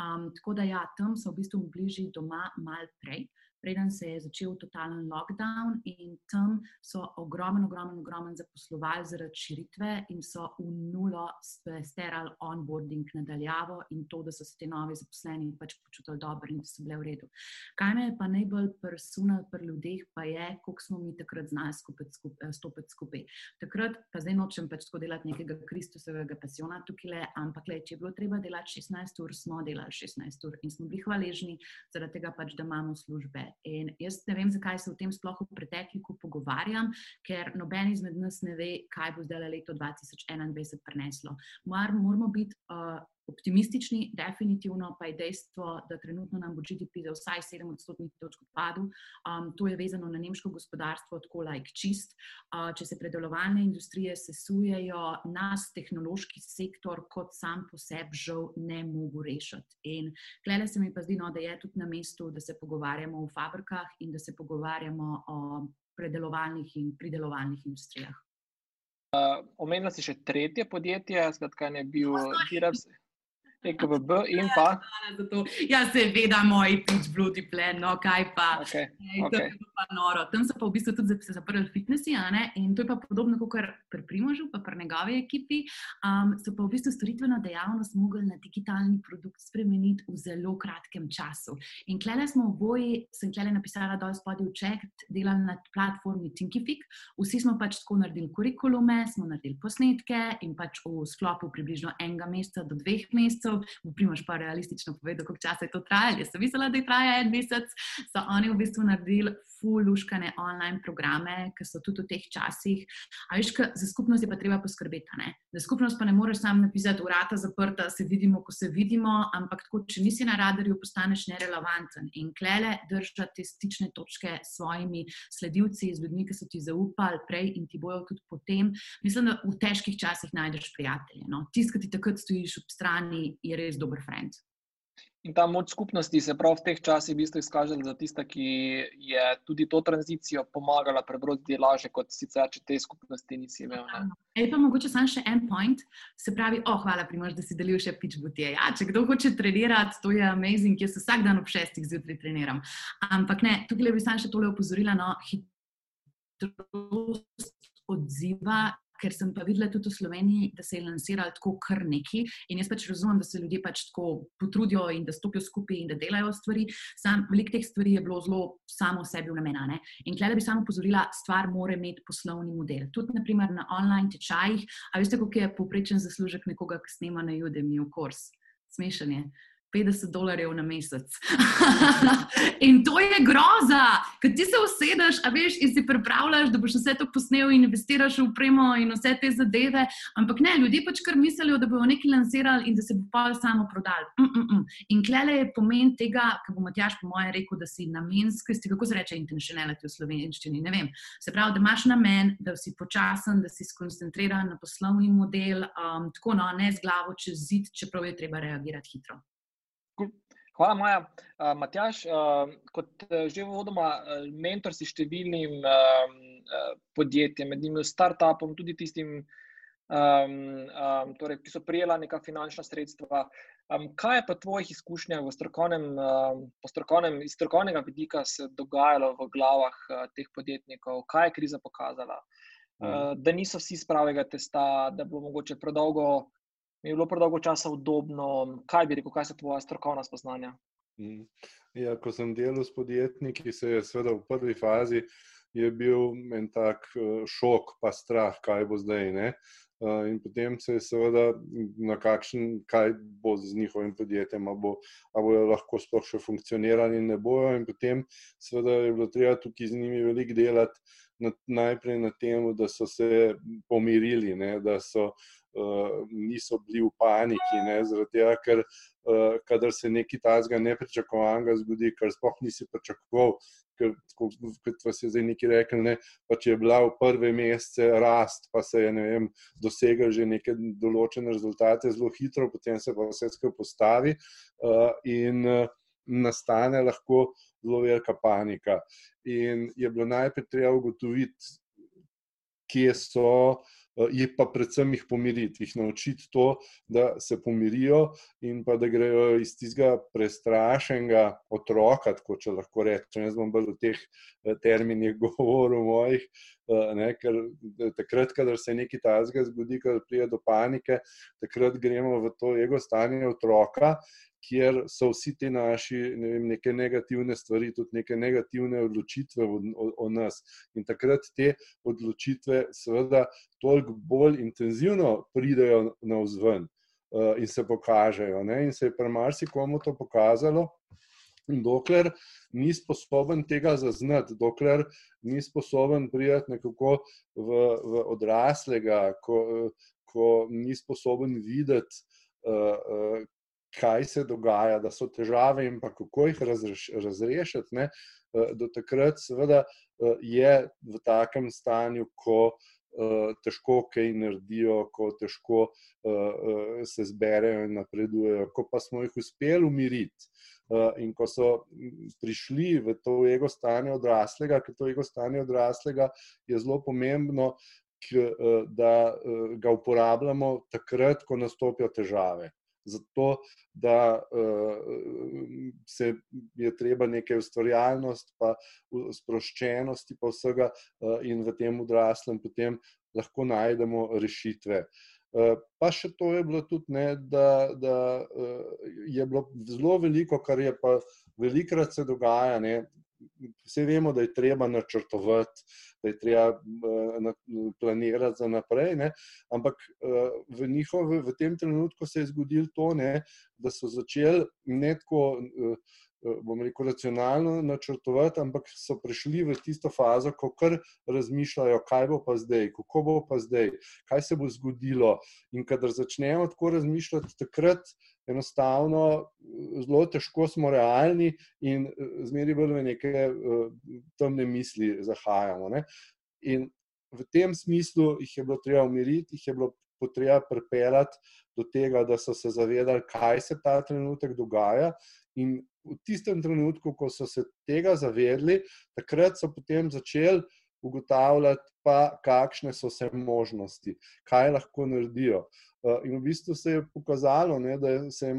Um, tako da ja, tam so v bistvu bližji doma mal prej preden se je začel totalen lockdown, in tam so ogromno, ogromno, ogromno zaposlovali zaradi širitve in so v nulo sterali onboarding nadaljavo in to, da so se ti novi zaposleni pač počutili dobro in da so bile v redu. Kaj me je pa najbolj presunalo pri ljudeh, pa je, koliko smo mi takrat znali skupaj, stopiti skupaj. Takrat, pa zdaj nočem pač tako delati nekega Kristusovega pasiona tukaj, le, ampak le, če je bilo treba delati 16 ur, smo delali 16 ur in smo bili hvaležni zaradi tega, pač, da imamo službe. In jaz ne vem, zakaj se o tem sploh v pretekliku pogovarjam, ker noben izmed nas ne ve, kaj bo zdaj leto 2021 prineslo. Mar moramo biti uh, optimistični, definitivno pa je dejstvo, da trenutno nam bo GDP za vsaj 7 odstotnih točk padel. Um, to je vezano na nemško gospodarstvo, tako like čist. Uh, če se predelovalne industrije sesujejo, nas tehnološki sektor kot sam po sebi žal ne mogo rešiti. In klele se mi pa zdi, no, da je tudi na mestu, da se pogovarjamo o fabrikah in da se pogovarjamo o predelovalnih in pridelovalnih industrijah. Uh, Omenila si še tretje podjetje, skratka, ne bil Dirabs. EKVB in pa. Ja, seveda, moj pič, bludi plen, no kaj pa. Okay, Ej, okay. pa noro. Tam so pa v bistvu tudi zaprli fitnesi, in to je pa podobno kot pri Primožu, pa pri njegovi ekipi. Um, so pa v bistvu storitveno dejavnost mogli na digitalni produkt spremeniti v zelo kratkem času. In klele smo oboji, sem klele napisala dol spodaj v ček, delali na platformi Thinkifik. Vsi smo pač tako naredili kurikulume, smo naredili posnetke in pač v sklopu približno enega meseca do dveh mesecev mesecev, bo Primož pa realistično povedal, koliko časa je to trajalo. Jaz sem mislila, da je trajalo en mesec. So oni v bistvu naredili fuluškane online programe, ki so tudi v teh časih. A veš, za skupnost je pa treba poskrbeti. Ne? Za skupnost pa ne moreš sam napisati, urata zaprta, se vidimo, ko se vidimo, ampak tako, če nisi na radarju, postaneš nerelevanten. In klele držati stične točke s svojimi sledilci, z ljudmi, ki so ti zaupali prej in ti bojo tudi potem. Mislim, da v težkih časih najdeš prijatelje. No? Tisti, ki ti takrat stojiš ob strani, je res dober friend. In ta moč skupnosti se prav v teh časih v bistvu izkažala za tista, ki je tudi to tranzicijo pomagala prebroditi lažje, kot sicer, če te skupnosti nisi imel. Ej, pa mogoče samo še en point, se pravi, oh, hvala, primož, da si delil še pič butije. Ja, če kdo hoče trenirati, to je amazing, jaz vsak dan ob šestih zjutraj treniram. Ampak ne, tukaj bi samo še tole opozorila, no, hitrost odziva ker sem pa videla tudi v Sloveniji, da se je lansiralo tako kar neki. In jaz pač razumem, da se ljudje pač tako potrudijo in da stopijo skupaj in da delajo stvari. Sam veliko teh stvari je bilo zelo samo sebi namenjene. In klede bi samo pozorila, stvar mora imeti poslovni model. Tudi naprimer, na online tečajih. A veste, koliko je povprečen zaslužek nekoga, ki snema na Udemy v kurs? Smešanje. 50 dolarjev na mesec. in to je groza, ker ti se usedeš, a veš, in si pripravljaš, da boš vse to posnel in investiraš v upremo in vse te zadeve. Ampak ne, ljudje pač kar mislijo, da bodo nekaj lansirali in da se bo pa samo prodali. Mm -mm -mm. In klele je pomen tega, kar bo Matjaš po mojem rekel, da si namenski, kako se reče intentionality v slovenščini. Ne vem. Se pravi, da imaš namen, da si počasen, da si skoncentriran na poslovni model, um, tako no, ne z glavo čez zid, čeprav je treba reagirati hitro. Hvala, Maja. Uh, Matjaš, uh, kot uh, že vodoma, uh, mentor si številnim uh, uh, podjetjem, med njimi startupom, tudi tistim, um, um, torej, ki so prijela neka finančna sredstva. Um, kaj je pa tvojih izkušnjah strokovnem, uh, strokovnem, iz strokovnega vidika se dogajalo v glavah uh, teh podjetnikov? Kaj je kriza pokazala? Uh, da niso vsi z pravega testa, da bo mogoče predolgo mi je bilo predolgo časa udobno. Kaj bi rekel, kaj so tvoje strokovna spoznanja? Mm. Ja, ko sem delal s podjetniki, se je seveda v prvi fazi bil en tak eh, šok, pa strah, kaj bo zdaj. Ne? Eh, in potem se je seveda na kakšen, kaj bo z njihovim podjetjem, ali bo, bojo lahko sploh še funkcionirali ne bojo. In potem seveda je bilo treba tukaj z njimi veliko delati, na, najprej na tem, da so se pomirili, ne? da so uh, niso bili v paniki, ne, zaradi tega, ker uh, kadar se nekaj tajnega nepričakovanega zgodi, kar sploh nisi pričakoval. Ker, kot vas je zdaj neki rekel, ne, pa če je bila v prve mesece rast, pa se je vem, dosegel že neke določene rezultate zelo hitro, potem se pa vse skupaj postavi uh, in uh, nastane lahko zelo velika panika. In je bilo najprej treba ugotoviti, kje so uh, Eh, je pa predvsem jih pomiriti, jih naučiti to, da se pomirijo in pa da grejo iz tistega prestrašenega otroka, tako če lahko rečem. Jaz bom bolj v teh eh, terminih govoril mojih, eh, ne, ker takrat, kadar se nekaj tazga zgodi, kadar prije do panike, takrat gremo v to ego stanje otroka kjer so vsi ti naši ne vem, neke negativne stvari, tudi neke negativne odločitve o, o, o nas. In takrat te odločitve, seveda, toliko bolj intenzivno pridejo na vzven uh, in se pokažejo. Ne? In se je pri marsikomu to pokazalo. Dokler ni sposoben tega zaznati, dokler ni sposoben prijeti nekako v, v odraslega, ko, ko ni sposoben videti, uh, uh, kaj se dogaja, da so težave in kako jih razreš, razrešiti. Ne? Eh, do takrat, seveda, eh, je v takem stanju, ko uh, težko kaj naredijo, ko težko se zberejo in napredujejo. Ko pa smo jih uspeli umiriti in ko so prišli v to ego stanje odraslega, ker to ego stanje odraslega je zelo pomembno, da ga uporabljamo takrat, ko nastopijo težave zato da uh, se je treba nekaj ustvarjalnosti, pa sproščenosti, pa vsega, uh, in v tem odraslem potem lahko najdemo rešitve. Uh, pa še to je bilo tudi, ne, da, da je bilo zelo veliko, kar je pa velikrat se dogaja. Ne, Vse vemo, da je treba načrtovati, da je treba uh, planirati za naprej, ne? ampak uh, v, njihove, v tem trenutku se je zgodilo to, ne? da so začeli ne tako, uh, bom rekel, racionalno načrtovati, ampak so prišli v tisto fazo, ko kar razmišljajo, kaj bo pa zdaj, kako bo pa zdaj, kaj se bo zgodilo. In kadar začnejo tako razmišljati, takrat enostavno zelo težko smo realni in zmeri bolj v neke temne misli zahajamo. Ne? In v tem smislu jih je bilo treba umiriti, jih je bilo potreba pripeljati do tega, da so se zavedali, kaj se ta trenutek dogaja. In v tistem trenutku, ko so se tega zavedli, takrat so potem začeli ugotavljati, pa, kakšne so vse možnosti, kaj lahko naredijo. Eh, in v bistvu se je pokazalo, ne, da se je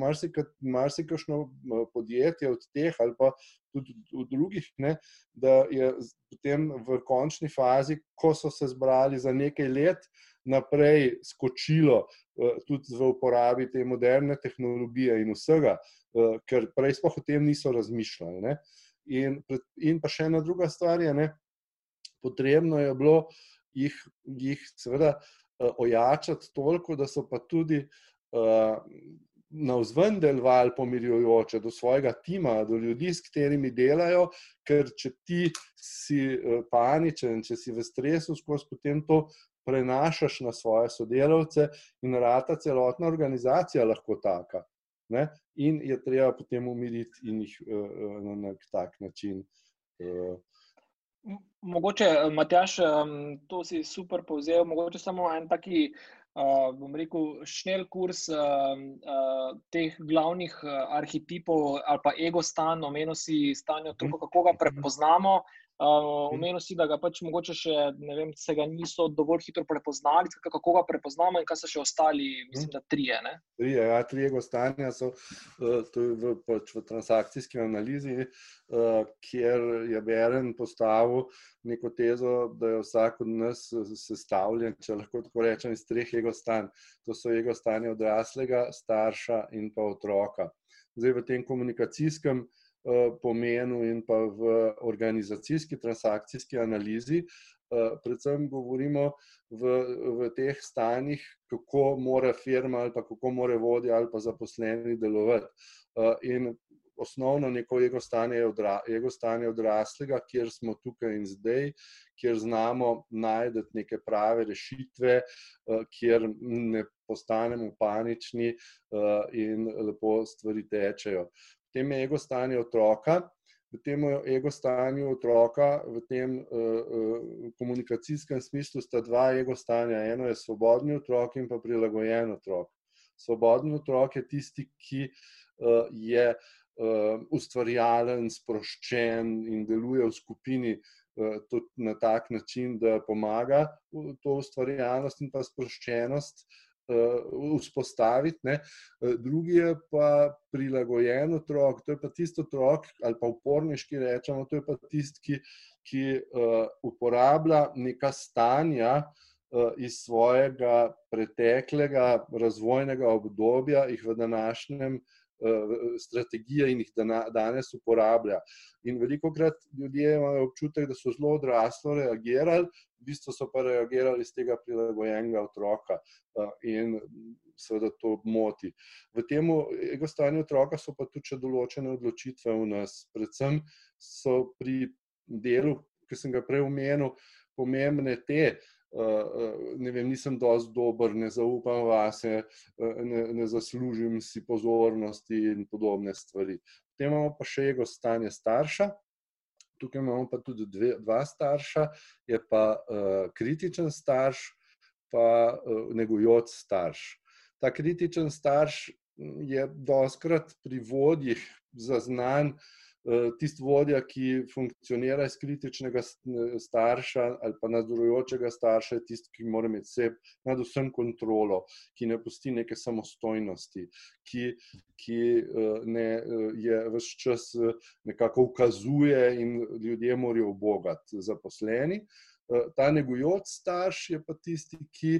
marsikajšno eh, podjetje od teh ali pa tudi v drugih, ne, da je potem v končni fazi, ko so se zbrali za nekaj let, naprej skočilo eh, tudi v uporabi te moderne tehnologije in vsega, ker prej sploh o tem niso razmišljali. Ne. In, in pa še ena druga stvar je, ne, potrebno je bilo jih, jih seveda uh, ojačati toliko, da so pa tudi uh, navzven delovali pomirjujoče do svojega tima, do ljudi, s katerimi delajo, ker če ti si uh, paničen, če si v stresu, skozi potem to prenašaš na svoje sodelavce in rata celotna organizacija lahko taka. Ne? In je treba potem umiriti in jih na nek tak način. Uh, Mogoče, eh, Matjaš, to si super povzel. Mogoče samo en taki, eh, bom rekel, šnel kurs eh, teh glavnih arhetipov ali pa ego stan, omenil si stanje, kako ga prepoznamo. Omenil si, da ga pač mogoče še ne vem, se ga niso dovolj hitro prepoznali, kako ga prepoznamo in kaj so še ostali, mislim, da trije. Ne? Trije, ja, trije gostanja so v, pač v transakcijski analizi, kjer je Beren postavil neko tezo, da je vsak od nas sestavljen, če lahko tako rečem, iz treh ego stanj. To so ego stanje odraslega, starša in pa otroka. Zdaj v tem komunikacijskem pomenu in pa v organizacijski, transakcijski analizi. Eh, predvsem govorimo v, v teh stanjih, kako mora firma ali pa kako mora vodja ali pa zaposleni delovati. Eh, in osnovno neko ego stanje je, odra, ego stanje odraslega, kjer smo tukaj in zdaj, kjer znamo najti neke prave rešitve, kjer ne postanemo panični in lepo stvari tečejo tem ego stanje otroka, v tem ego stanju otroka, v tem uh, uh, komunikacijskem smislu sta dva ego stanja. Eno je svobodni otrok in pa prilagojen otrok. Svobodni otrok je tisti, ki uh, je ustvarjalen, sproščen in deluje v skupini. Na tak način, da pomaga to ustvarjalnost in pa sproščenost uh, vzpostaviti. Ne. Eh, drugi je pa prilagojen otrok, to je pa tisti otrok, ali pa uporniški rečemo, to je pa tisti, ki, ki uh, uporablja neka stanja uh, iz svojega preteklega razvojnega obdobja, jih v današnjem uh, Eh, strategije in jih danes uporablja. In veliko krat ljudje imajo občutek, da so zelo odraslo reagirali, v bistvu so pa reagirali iz tega prilagojenega otroka eh, in seveda to moti. V tem ego stanju otroka so pa tudi določene odločitve v nas. Predvsem so pri delu, ki sem ga prej omenil, pomembne te, ne vem, nisem dovolj dober, ne zaupam vase, ne, ne zaslužim si pozornosti in podobne stvari. Potem imamo pa še ego stanje starša. Tukaj imamo pa tudi dve, dva starša, je pa uh, kritičen starš, pa uh, negujoč starš. Ta kritičen starš je doskrat pri vodjih zaznan uh, tisti vodja, ki funkcionira iz kritičnega starša ali pa nadzorujočega starša, je tisti, ki mora imeti vse, predvsem kontrolo, ki ne pusti neke samostojnosti, ki, ki eh, ne, eh, je vse čas nekako ukazuje in ljudje morajo obogati zaposleni. Ta negujoč starš je pa tisti, ki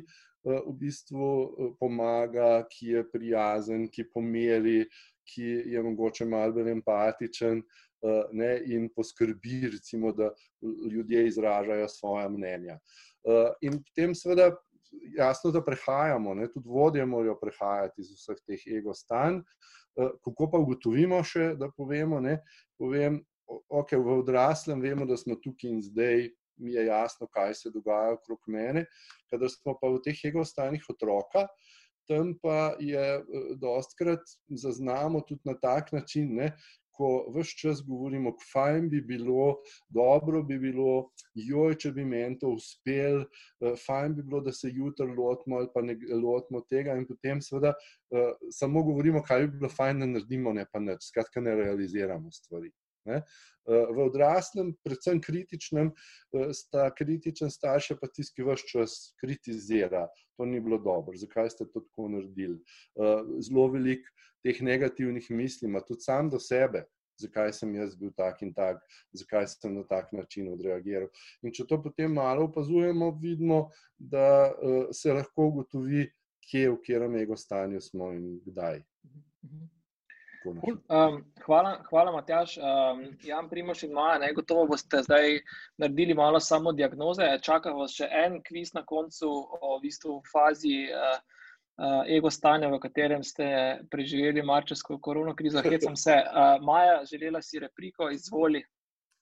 v bistvu pomaga, ki je prijazen, ki pomeri, ki je mogoče malo bolj empatičen uh, ne, in poskrbi, recimo, da ljudje izražajo svoje mnenja. Uh, in potem, seveda, jasno, da prehajamo, ne, tudi vodje morajo prehajati iz vseh teh ego stanj. Uh, kako pa ugotovimo še, da povemo? Ne, povem, ok, v odraslem vemo, da smo tukaj in zdaj. Mi je jasno, kaj se dogaja okrog mene. Kadar smo pa v teh ego stanjih otroka, uh, tam pa je eh, dostkrat zaznamo tudi na tak način, ne, ko vse čas govorimo, kako fajn bi bilo, dobro bi bilo, joj, če bi meni to uspel, uh, fajn bi bilo, da se jutri lotimo ali pa ne lotimo tega, in potem seveda uh, samo govorimo, kaj bi bilo fajn, da naredimo, ne pa nič, skratka, ne realiziramo stvari. Ne? V odraslem, predvsem kritičnem, sta kritičen starš, pa tisti, ki vse čas kritizira. To ni bilo dobro, zakaj ste to tako naredili. Zelo veliko teh negativnih misli, ima tudi sam do sebe, zakaj sem jaz bil tak in tak, zakaj sem na tak način odreagiral. In če to potem malo opazujemo, vidimo, da se lahko ugotovi, kje, v katerem ego stanju smo in kdaj. Um, hvala, hvala Matjaš. Um, Jan Primoš in Maja, ne, gotovo boste zdaj naredili malo samo diagnoze. Čaka vas še en kviz na koncu o v bistvu fazi uh, uh, ego stanja, v katerem ste preživeli marčevsko korona krizo. Hecam se. Uh, Maja, želela si repliko, izvoli.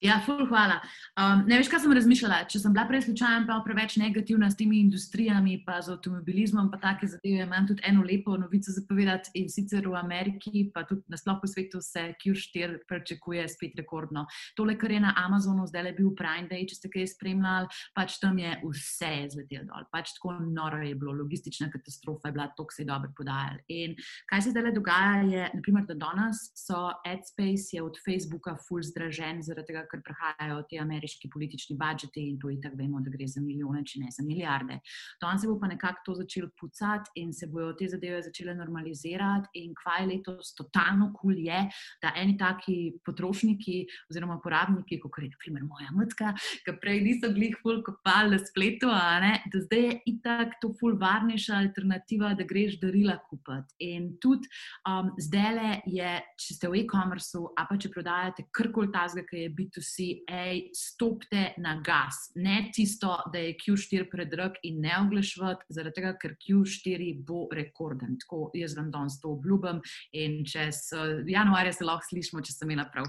Ja, ful, hvala. Um, ne veš, kaj sem razmišljala. Če sem bila prej slučajno preveč negativna s temi industrijami, pa z avtomobilizmom, pa take zadeve, imam tudi eno lepo novico zapovedati. In sicer v Ameriki, pa tudi na splošno po svetu, se Q4 pričakuje spet rekordno. Tole, kar je na Amazonu zdaj le bil Prime Day, če ste kaj spremljali, pač tam je vse zletelo dol. Pač tako noro je bilo, logistična katastrofa je bila, to se je dobro podajalo. In kaj se zdaj le dogaja, je, naprimer, da danes so AdSpace od Facebooka full zdražen zaradi tega, ker prihajajo ti ameriški politični budžeti in to je tako, vemo, da gre za milijone, če ne za milijarde. To se bo pa nekako to začelo pucati in se bodo te zadeve začele normalizirati. In kvaj letos totalno kul cool je, da eni taki potrošniki oziroma uporabniki, kot je naprimer moja matka, ki prej niso bili ful kopali na spletu, da zdaj je itak to ful varnejša alternativa, da greš darila kupiti. In tudi um, zdaj je, če ste v e-commerce, a pa če prodajate karkoli tazga, ki je biti vsi, hej, stopite na gas. Ne tisto, da je Q4 predrag in ne oglašvati, zaradi tega, ker Q4 bo rekorden. Tako jaz vam danes to obljubim in čez uh, januarja se lahko slišimo, če sem imela prav.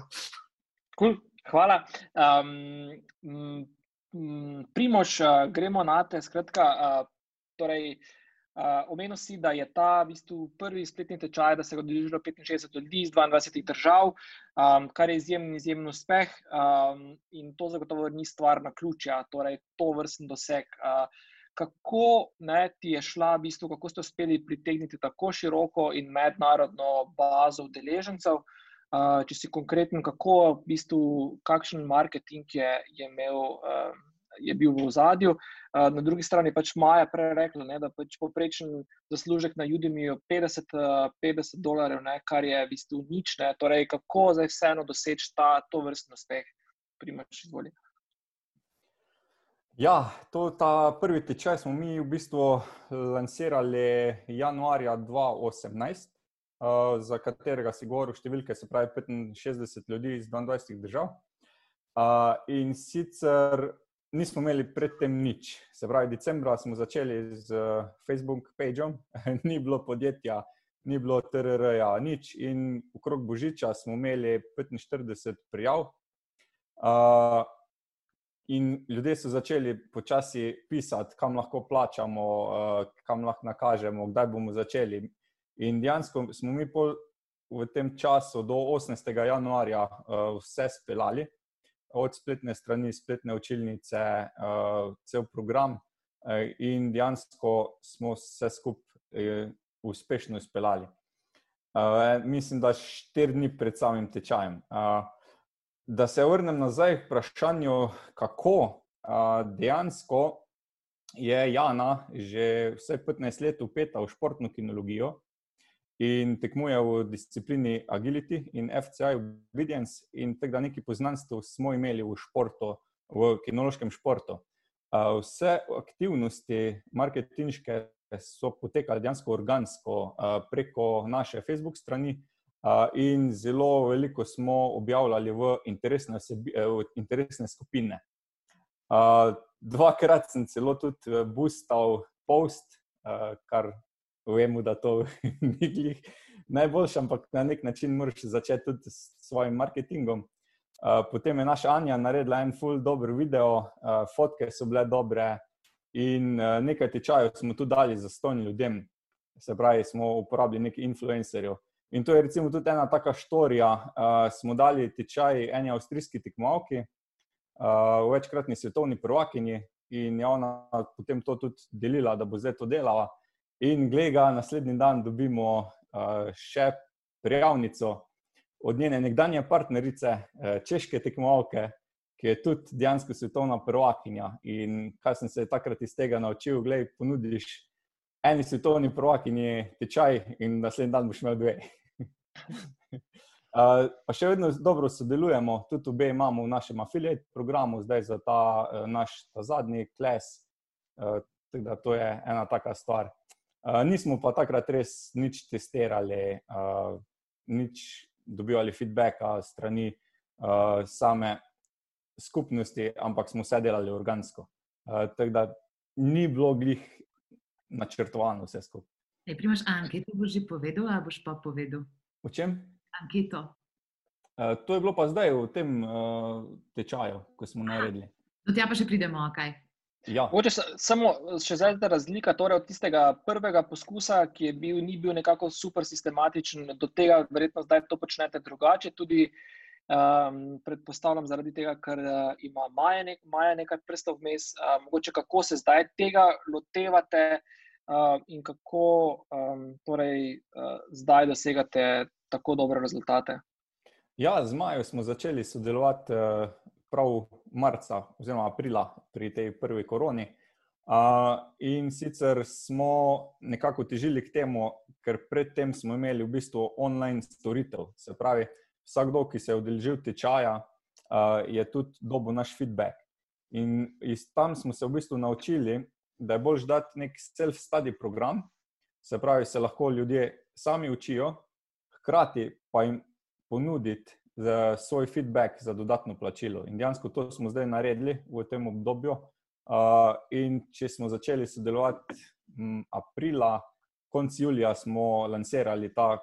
Cool. Hvala. Um, Primož, uh, gremo na te. Skratka, uh, torej, Uh, omenil si, da je ta v bistvu prvi spletni tečaj, da se je odeležilo 65 ljudi iz 22 držav, um, kar je izjemen, izjemen uspeh um, in to zagotovo ni stvar na ključja, torej to vrsten doseg. Uh, kako ne, ti je šla, v bistvu, kako ste uspeli pritegniti tako široko in mednarodno bazo udeležencev? Uh, če si konkreten, kako v bistvu, kakšen marketing je, je imel. Uh, je bil v ozadju. Na drugi strani je pač Maja prej rekla, ne, da pač poprečen zaslužek na Judimi je 50, 50 dolarjev, ne, kar je v bistvu nič. Ne. Torej, kako zdaj vseeno doseči ta to vrstno uspeh, primač izvolite. Ja, to, ta prvi tečaj smo mi v bistvu lansirali januarja 2018, uh, za katerega si govoril številke, se pravi 65 ljudi iz 22 držav. Uh, in sicer nismo imeli predtem nič. Se pravi, decembra smo začeli z uh, Facebook pageom, ni bilo podjetja, ni bilo TRR-ja, nič. In okrog Božiča smo imeli 45 prijav. Uh, in ljudje so začeli počasi pisati, kam lahko plačamo, uh, kam lahko nakažemo, kdaj bomo začeli. In dejansko smo mi v tem času do 18. januarja uh, vse speljali od spletne strani, spletne učilnice, uh, cel program, uh, in dejansko smo se skupaj uh, uspešno izpeljali. Mislim, da štiri dni pred samim tečajem. Da se vrnem nazaj k vprašanju, kako dejansko je Jana že vse 15 let upeta v športno kinologijo in tekmuje v disciplini Agility in FCI Obedience, in tega neki poznanstv smo imeli v športu, v kinološkem športu. Vse aktivnosti marketinške so potekale dejansko organsko preko naše Facebook strani. In zelo veliko smo objavljali v interesne, v interesne skupine. Dvakrat sem celo tudi boostal post, kar vemo, da to ni glih najboljši, ampak na nek način moraš začeti tudi s svojim marketingom. Uh, potem je naša Anja naredila en full dober video, uh, fotke so bile dobre in uh, nekaj tečajev smo tudi dali za stojni ljudem. Se pravi, smo uporabili nekaj influencerjev In to je recimo tudi ena taka štorija. Uh, smo dali tečaj eni avstrijski tekmovalki, uh, večkratni svetovni prvakinji, in je ona potem to tudi delila, da bo zdaj to delala. In gleda, naslednji dan dobimo uh, še prijavnico od njene nekdanje partnerice, uh, češke tekmovalke, ki je tudi dejansko svetovna prvakinja. In kaj sem se takrat iz tega naučil, gledaj, ponudiš eni svetovni prvakinji tečaj in naslednji dan boš imel dve. Uh, pa še vedno dobro sodelujemo, tudi obe imamo v našem afiliate programu, zdaj za ta uh, naš ta zadnji kles. Uh, da, to je ena taka stvar. Uh, nismo pa takrat res nič testirali, uh, nič dobivali feedbacka strani uh, same skupnosti, ampak smo vse delali organsko. Uh, tako da ni bilo glih načrtovano vse skupaj. Hey, Primoš, anketo boš že povedal, ali boš pa povedal? O čem? Anketo. Uh, to je bilo pa zdaj v tem uh, tečaju, ko smo naredili. Do tega pa še pridemo, kaj? Ja. Mogoče samo še zdaj ta razlika torej od tistega prvega poskusa, ki je bil, ni bil nekako super sistematičen, do tega verjetno zdaj to počnete drugače. Tudi um, predpostavljam zaradi tega, ker uh, ima Maja, nek, Maja nekaj prstov vmes. Uh, mogoče kako se zdaj tega lotevate uh, in kako um, torej, uh, zdaj dosegate tako dobre rezultate. Ja, z Majo smo začeli sodelovati. Uh prav marca oziroma aprila pri tej prvi koroni. Uh, in sicer smo nekako težili k temu, ker predtem smo imeli v bistvu online storitev. Se pravi, vsakdo, ki se je udeležil tečaja, uh, je tudi dobil naš feedback. In iz tam smo se v bistvu naučili, da je bolj dati nek self-study program, se pravi, se lahko ljudje sami učijo, hkrati pa jim ponuditi za svoj feedback za dodatno plačilo. In dejansko to smo zdaj naredili v tem obdobju. Uh, in če smo začeli sodelovati m, aprila, konec julija, smo lansirali ta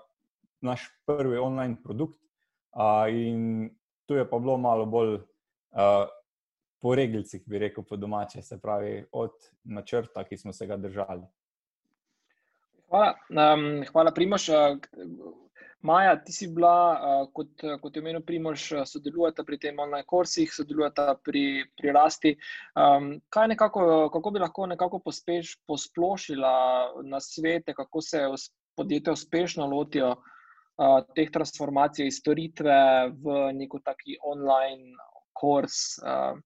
naš prvi online produkt. Uh, in tu je pa bilo malo bolj uh, po regiljcih, bi rekel, po domače, se pravi, od načrta, ki smo se ga držali. Hvala, um, hvala Primoš. Maja, ti si bila, uh, kot, kot je omenil Primož, sodelujete pri tem online kursih, sodelujete pri, pri rasti. Um, nekako, kako bi lahko nekako pospeš, posplošila na svete, kako se podjetja uspešno lotijo uh, teh transformacij iz storitve v neko taki online kurs, uh,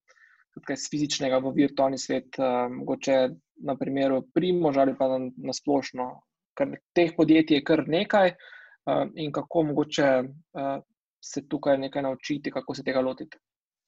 tudi iz fizičnega v virtualni svet, uh, mogoče na primeru Primoža ali pa na, na splošno, ker teh podjetij je kar nekaj. Eh, in kako mogoče uh, se tukaj nekaj naučiti, kako se tega lotiti.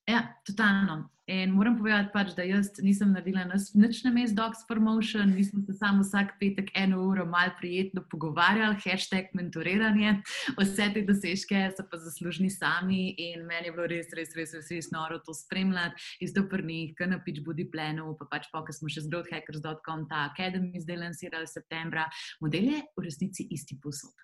Ja, totalno. In moram povedati, pač, da jaz nisem naredila nič na mestu Dogs for Motion, mi smo se samo vsak petek eno uro malo prijetno pogovarjali, hashtag mentoriranje, vse te dosežke so pa zaslužni sami in meni je bilo res, res, res, res, res noro to spremljati iz doprnih, kar na pič budi plenu, pa pač pa, ker smo še z growthhackers.com ta academy zdaj lansirali septembra. Model je v resnici isti posod.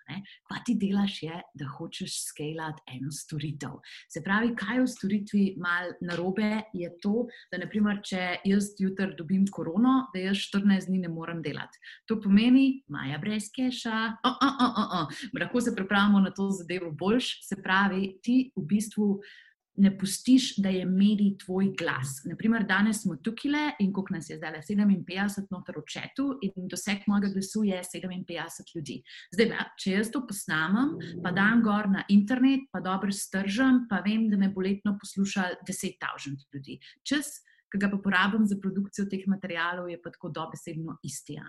Kva ti delaš je, da hočeš skalati eno storitev. Se pravi, kaj v storitvi mal narobe je to, da naprimer, če jaz jutri dobim korono, da jaz 14 dni ne morem delati. To pomeni, maja brez keša, oh, oh, oh, oh, oh. lahko se pripravimo na to zadevo boljš, se pravi, ti v bistvu ne pustiš, da je medij tvoj glas. Naprimer, danes smo tukaj in koliko nas je zdaj, 57 noter v četu in doseg mojega glasu je 57 ljudi. Zdaj, če jaz to posnamem, pa dam gor na internet, pa dobro stržam, pa vem, da me bo letno posluša 10.000 ljudi. Čez ki ga pa porabim za produkcijo teh materijalov, je pa tako dobesedno isti.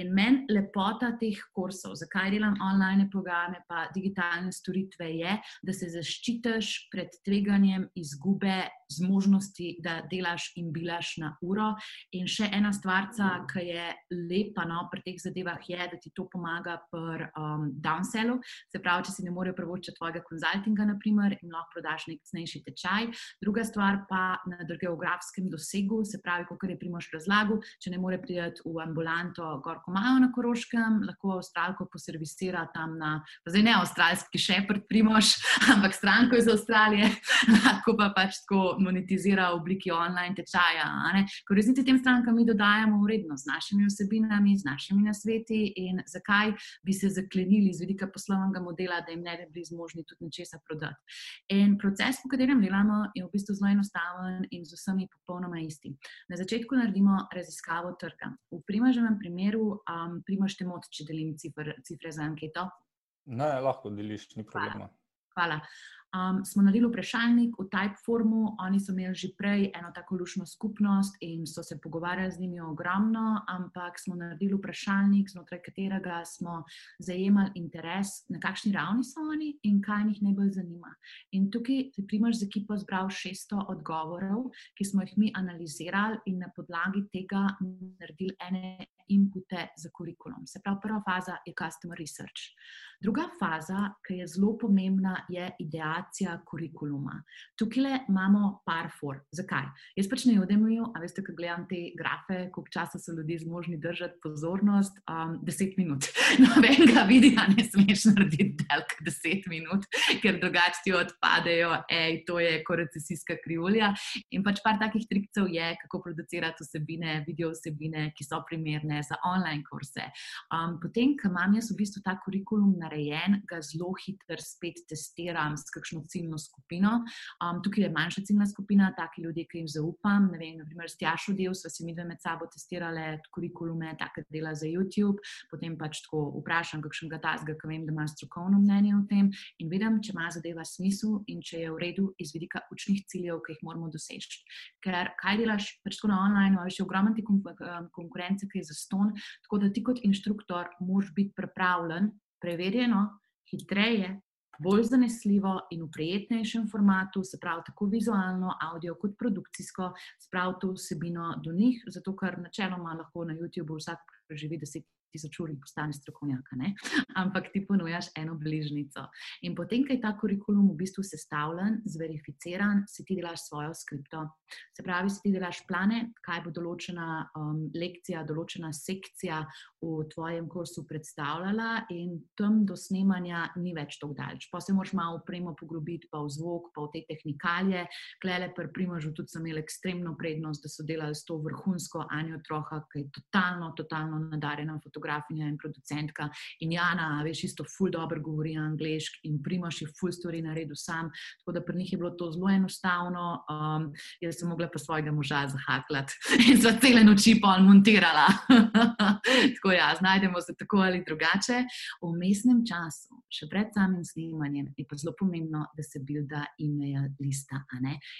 In meni lepota teh kursov, zakaj delam online programe, pa digitalne storitve, je, da se zaščitiš pred tveganjem izgube zmožnosti, da delaš in bilaš na uro. In še ena stvar, ki je lepa no, pri teh zadevah, je, da ti to pomaga pri um, downsellu. Se pravi, če si ne morejo prvočiti tvojega konzultinga, naprimer, in lahko prodaš nek cenejši tečaj. Druga stvar pa na geografskem geografskem dosegu, se pravi, kot je Primoš razlagal, če ne more priti v ambulanto Gorko Majo na Koroškem, lahko Avstralko poservisira tam na, zdaj ne avstralski šeprt Primoš, ampak stranko iz Avstralije, lahko pa pač tako monetizira v obliki online tečaja. Ker resnici tem strankam mi dodajamo vrednost z našimi osebinami, z našimi nasveti in zakaj bi se zaklenili z vidika poslovnega modela, da jim ne bi bili zmožni tudi nečesa prodati. In proces, po katerem delamo, je v bistvu zelo enostaven in z vsemi popolnoma isti. Na začetku naredimo raziskavo trga. V primaženem primeru, um, primažete moč, če delim cifre, cifre za anketo. Ne, lahko deliš, ni problema. Hvala. Um, smo naredili vprašalnik v Typeformu, oni so imeli že prej eno tako lušno skupnost in so se pogovarjali z njimi ogromno, ampak smo naredili vprašalnik, znotraj katerega smo zajemali interes, na kakšni ravni so oni in kaj jih najbolj zanima. In tukaj je primarž z ekipo zbral 600 odgovorov, ki smo jih mi analizirali in na podlagi tega naredili ene inpute za kurikulum. Se pravi, prva faza je customer research. Druga faza, ki je zelo pomembna, je ideacija kurikuluma. Tukaj imamo par for. Zakaj? Jaz pač ne odemlju, a veste, ko gledam te grafe, koliko časa so ljudje zmožni držati pozornost, um, deset minut. Nobenega videa ne smeš narediti delk deset minut, ker drugače ti odpadejo, ej, to je korecesijska krivulja. In pač par takih trikcev je, kako producirati vsebine, video vsebine, ki so primerne za online kurse. Um, potem, ko imam jaz v bistvu ta kurikulum na narejen, ga zelo hitro spet testiram s kakšno ciljno skupino. Um, tukaj je manjša ciljna skupina, taki ljudje, ki jim zaupam. Ne vem, naprimer, s Tjašo del sva si mi dve med sabo testirale kurikulume, take dela za YouTube, potem pač tako vprašam, kakšen ga tazga, ki vem, da ima strokovno mnenje o tem in vidim, če ima zadeva smisel in če je v redu iz vidika učnih ciljev, ki jih moramo doseči. Ker kaj delaš, pač tako na online, imaš ogromno konkurence, ki je za ston, tako da ti kot inštruktor moraš biti pripravljen preverjeno, hitreje, bolj zanesljivo in v prijetnejšem formatu, se pravi tako vizualno, audio kot produkcijsko, spraviti vsebino do njih, zato ker načeloma lahko na YouTubu vsak preživi deset tisoč ur in postane strokovnjak, ampak ti ponujaš eno bližnico. In potem, ko je ta kurikulum v bistvu sestavljen, zverificiran, si ti delaš svojo skripto. Se pravi, si ti delaš plane, kaj bo določena um, lekcija, določena sekcija v tvojem kursu predstavljala, in tam do snemanja ni več tako daleč. Pa se moraš malo upremo poglobiti, pa v zvok, pa v te tehnikalije. Klele, pri Primožu, tudi sem imel ekstremno prednost, da so delali s to vrhunsko Anjo Troha, ki je totalno, totalno nadarjena fotografija fotografinja in producentka. In Jana, veš, isto ful dobro govori angliški in primaš jih ful stvari na redu sam. Tako da pri njih je bilo to zelo enostavno. Um, jaz sem mogla pa svojega moža zahaklati in za cele noči pa montirala. tako ja, znajdemo se tako ali drugače. V mestnem času, še pred samim snemanjem, je pa zelo pomembno, da se bilda e-mail lista.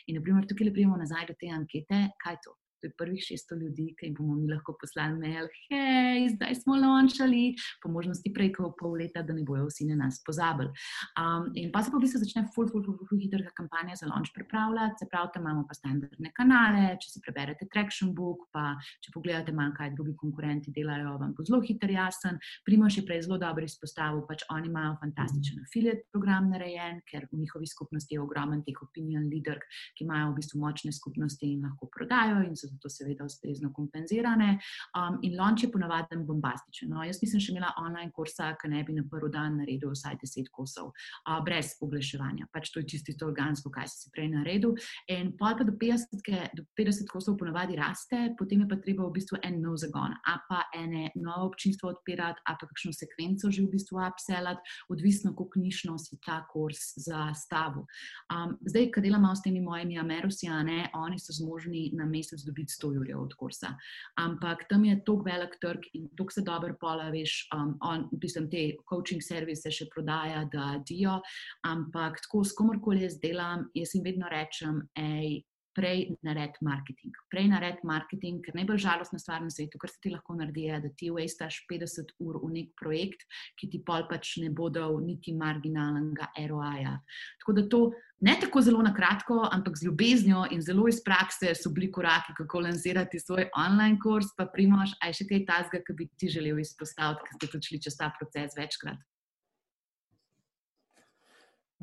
In naprimer tukaj le prijemo nazaj do te ankete, kaj to to je prvih 600 ljudi, ki jim bomo mi lahko poslali mail, hej, zdaj smo launčali, po možnosti prej, kot pol leta, da ne bojo vsi na nas pozabili. Um, in pa se pa v bistvu začne full, full, full, full hitra kampanja za launch pripravljati, se pravi, tam imamo pa standardne kanale, če si preberete Traction Book, pa če pogledate malo, kaj drugi konkurenti delajo, vam bo zelo hiter jasen. Primoš je prej zelo dobro izpostavil, pač oni imajo fantastičen affiliate program narejen, ker v njihovi skupnosti je ogromen teh opinion leader, ki imajo v bistvu močne skupnosti in lahko prodajo in so zato seveda ustrezno kompenzirane. Um, in launch je ponavadi bombastičen. No, jaz nisem še imela online kursa, ki ne bi na prvi dan naredil vsaj deset kosov, uh, brez oglaševanja. Pač to je čisto organsko, kaj si prej naredil. In pa do 50, do 50 kosov ponavadi raste, potem je pa treba v bistvu en nov zagon, a pa ene novo občinstvo odpirati, a pa kakšno sekvenco že v bistvu upselati, odvisno, koliko nišno si ta kurs zastavil. Um, zdaj, kad delamo s temi mojimi Amerosijane, oni so zmožni na mesec dobiti dobiti 100 jurjev od kursa. Ampak tam je tako velik trg in tako se dobro pola, veš, um, on, pisem, te coaching servise še prodaja, da dijo. Ampak tako s komorkoli jaz delam, jaz jim vedno rečem, hej. Prej nared marketing. Prej nared marketing, ker najbolj žalostna stvar na svetu, kar se ti lahko naredi, je, da ti uvestaš 50 ur v nek projekt, ki ti pol pač ne bodo niti marginalnega ROI-ja. Tako da to ne tako zelo na kratko, ampak z ljubeznijo in zelo iz prakse so bili koraki, kako lansirati svoj online kurs. Pa primaš, aj še kaj tazga, ki bi ti želel izpostaviti, ker ste tudi šli čez ta proces večkrat.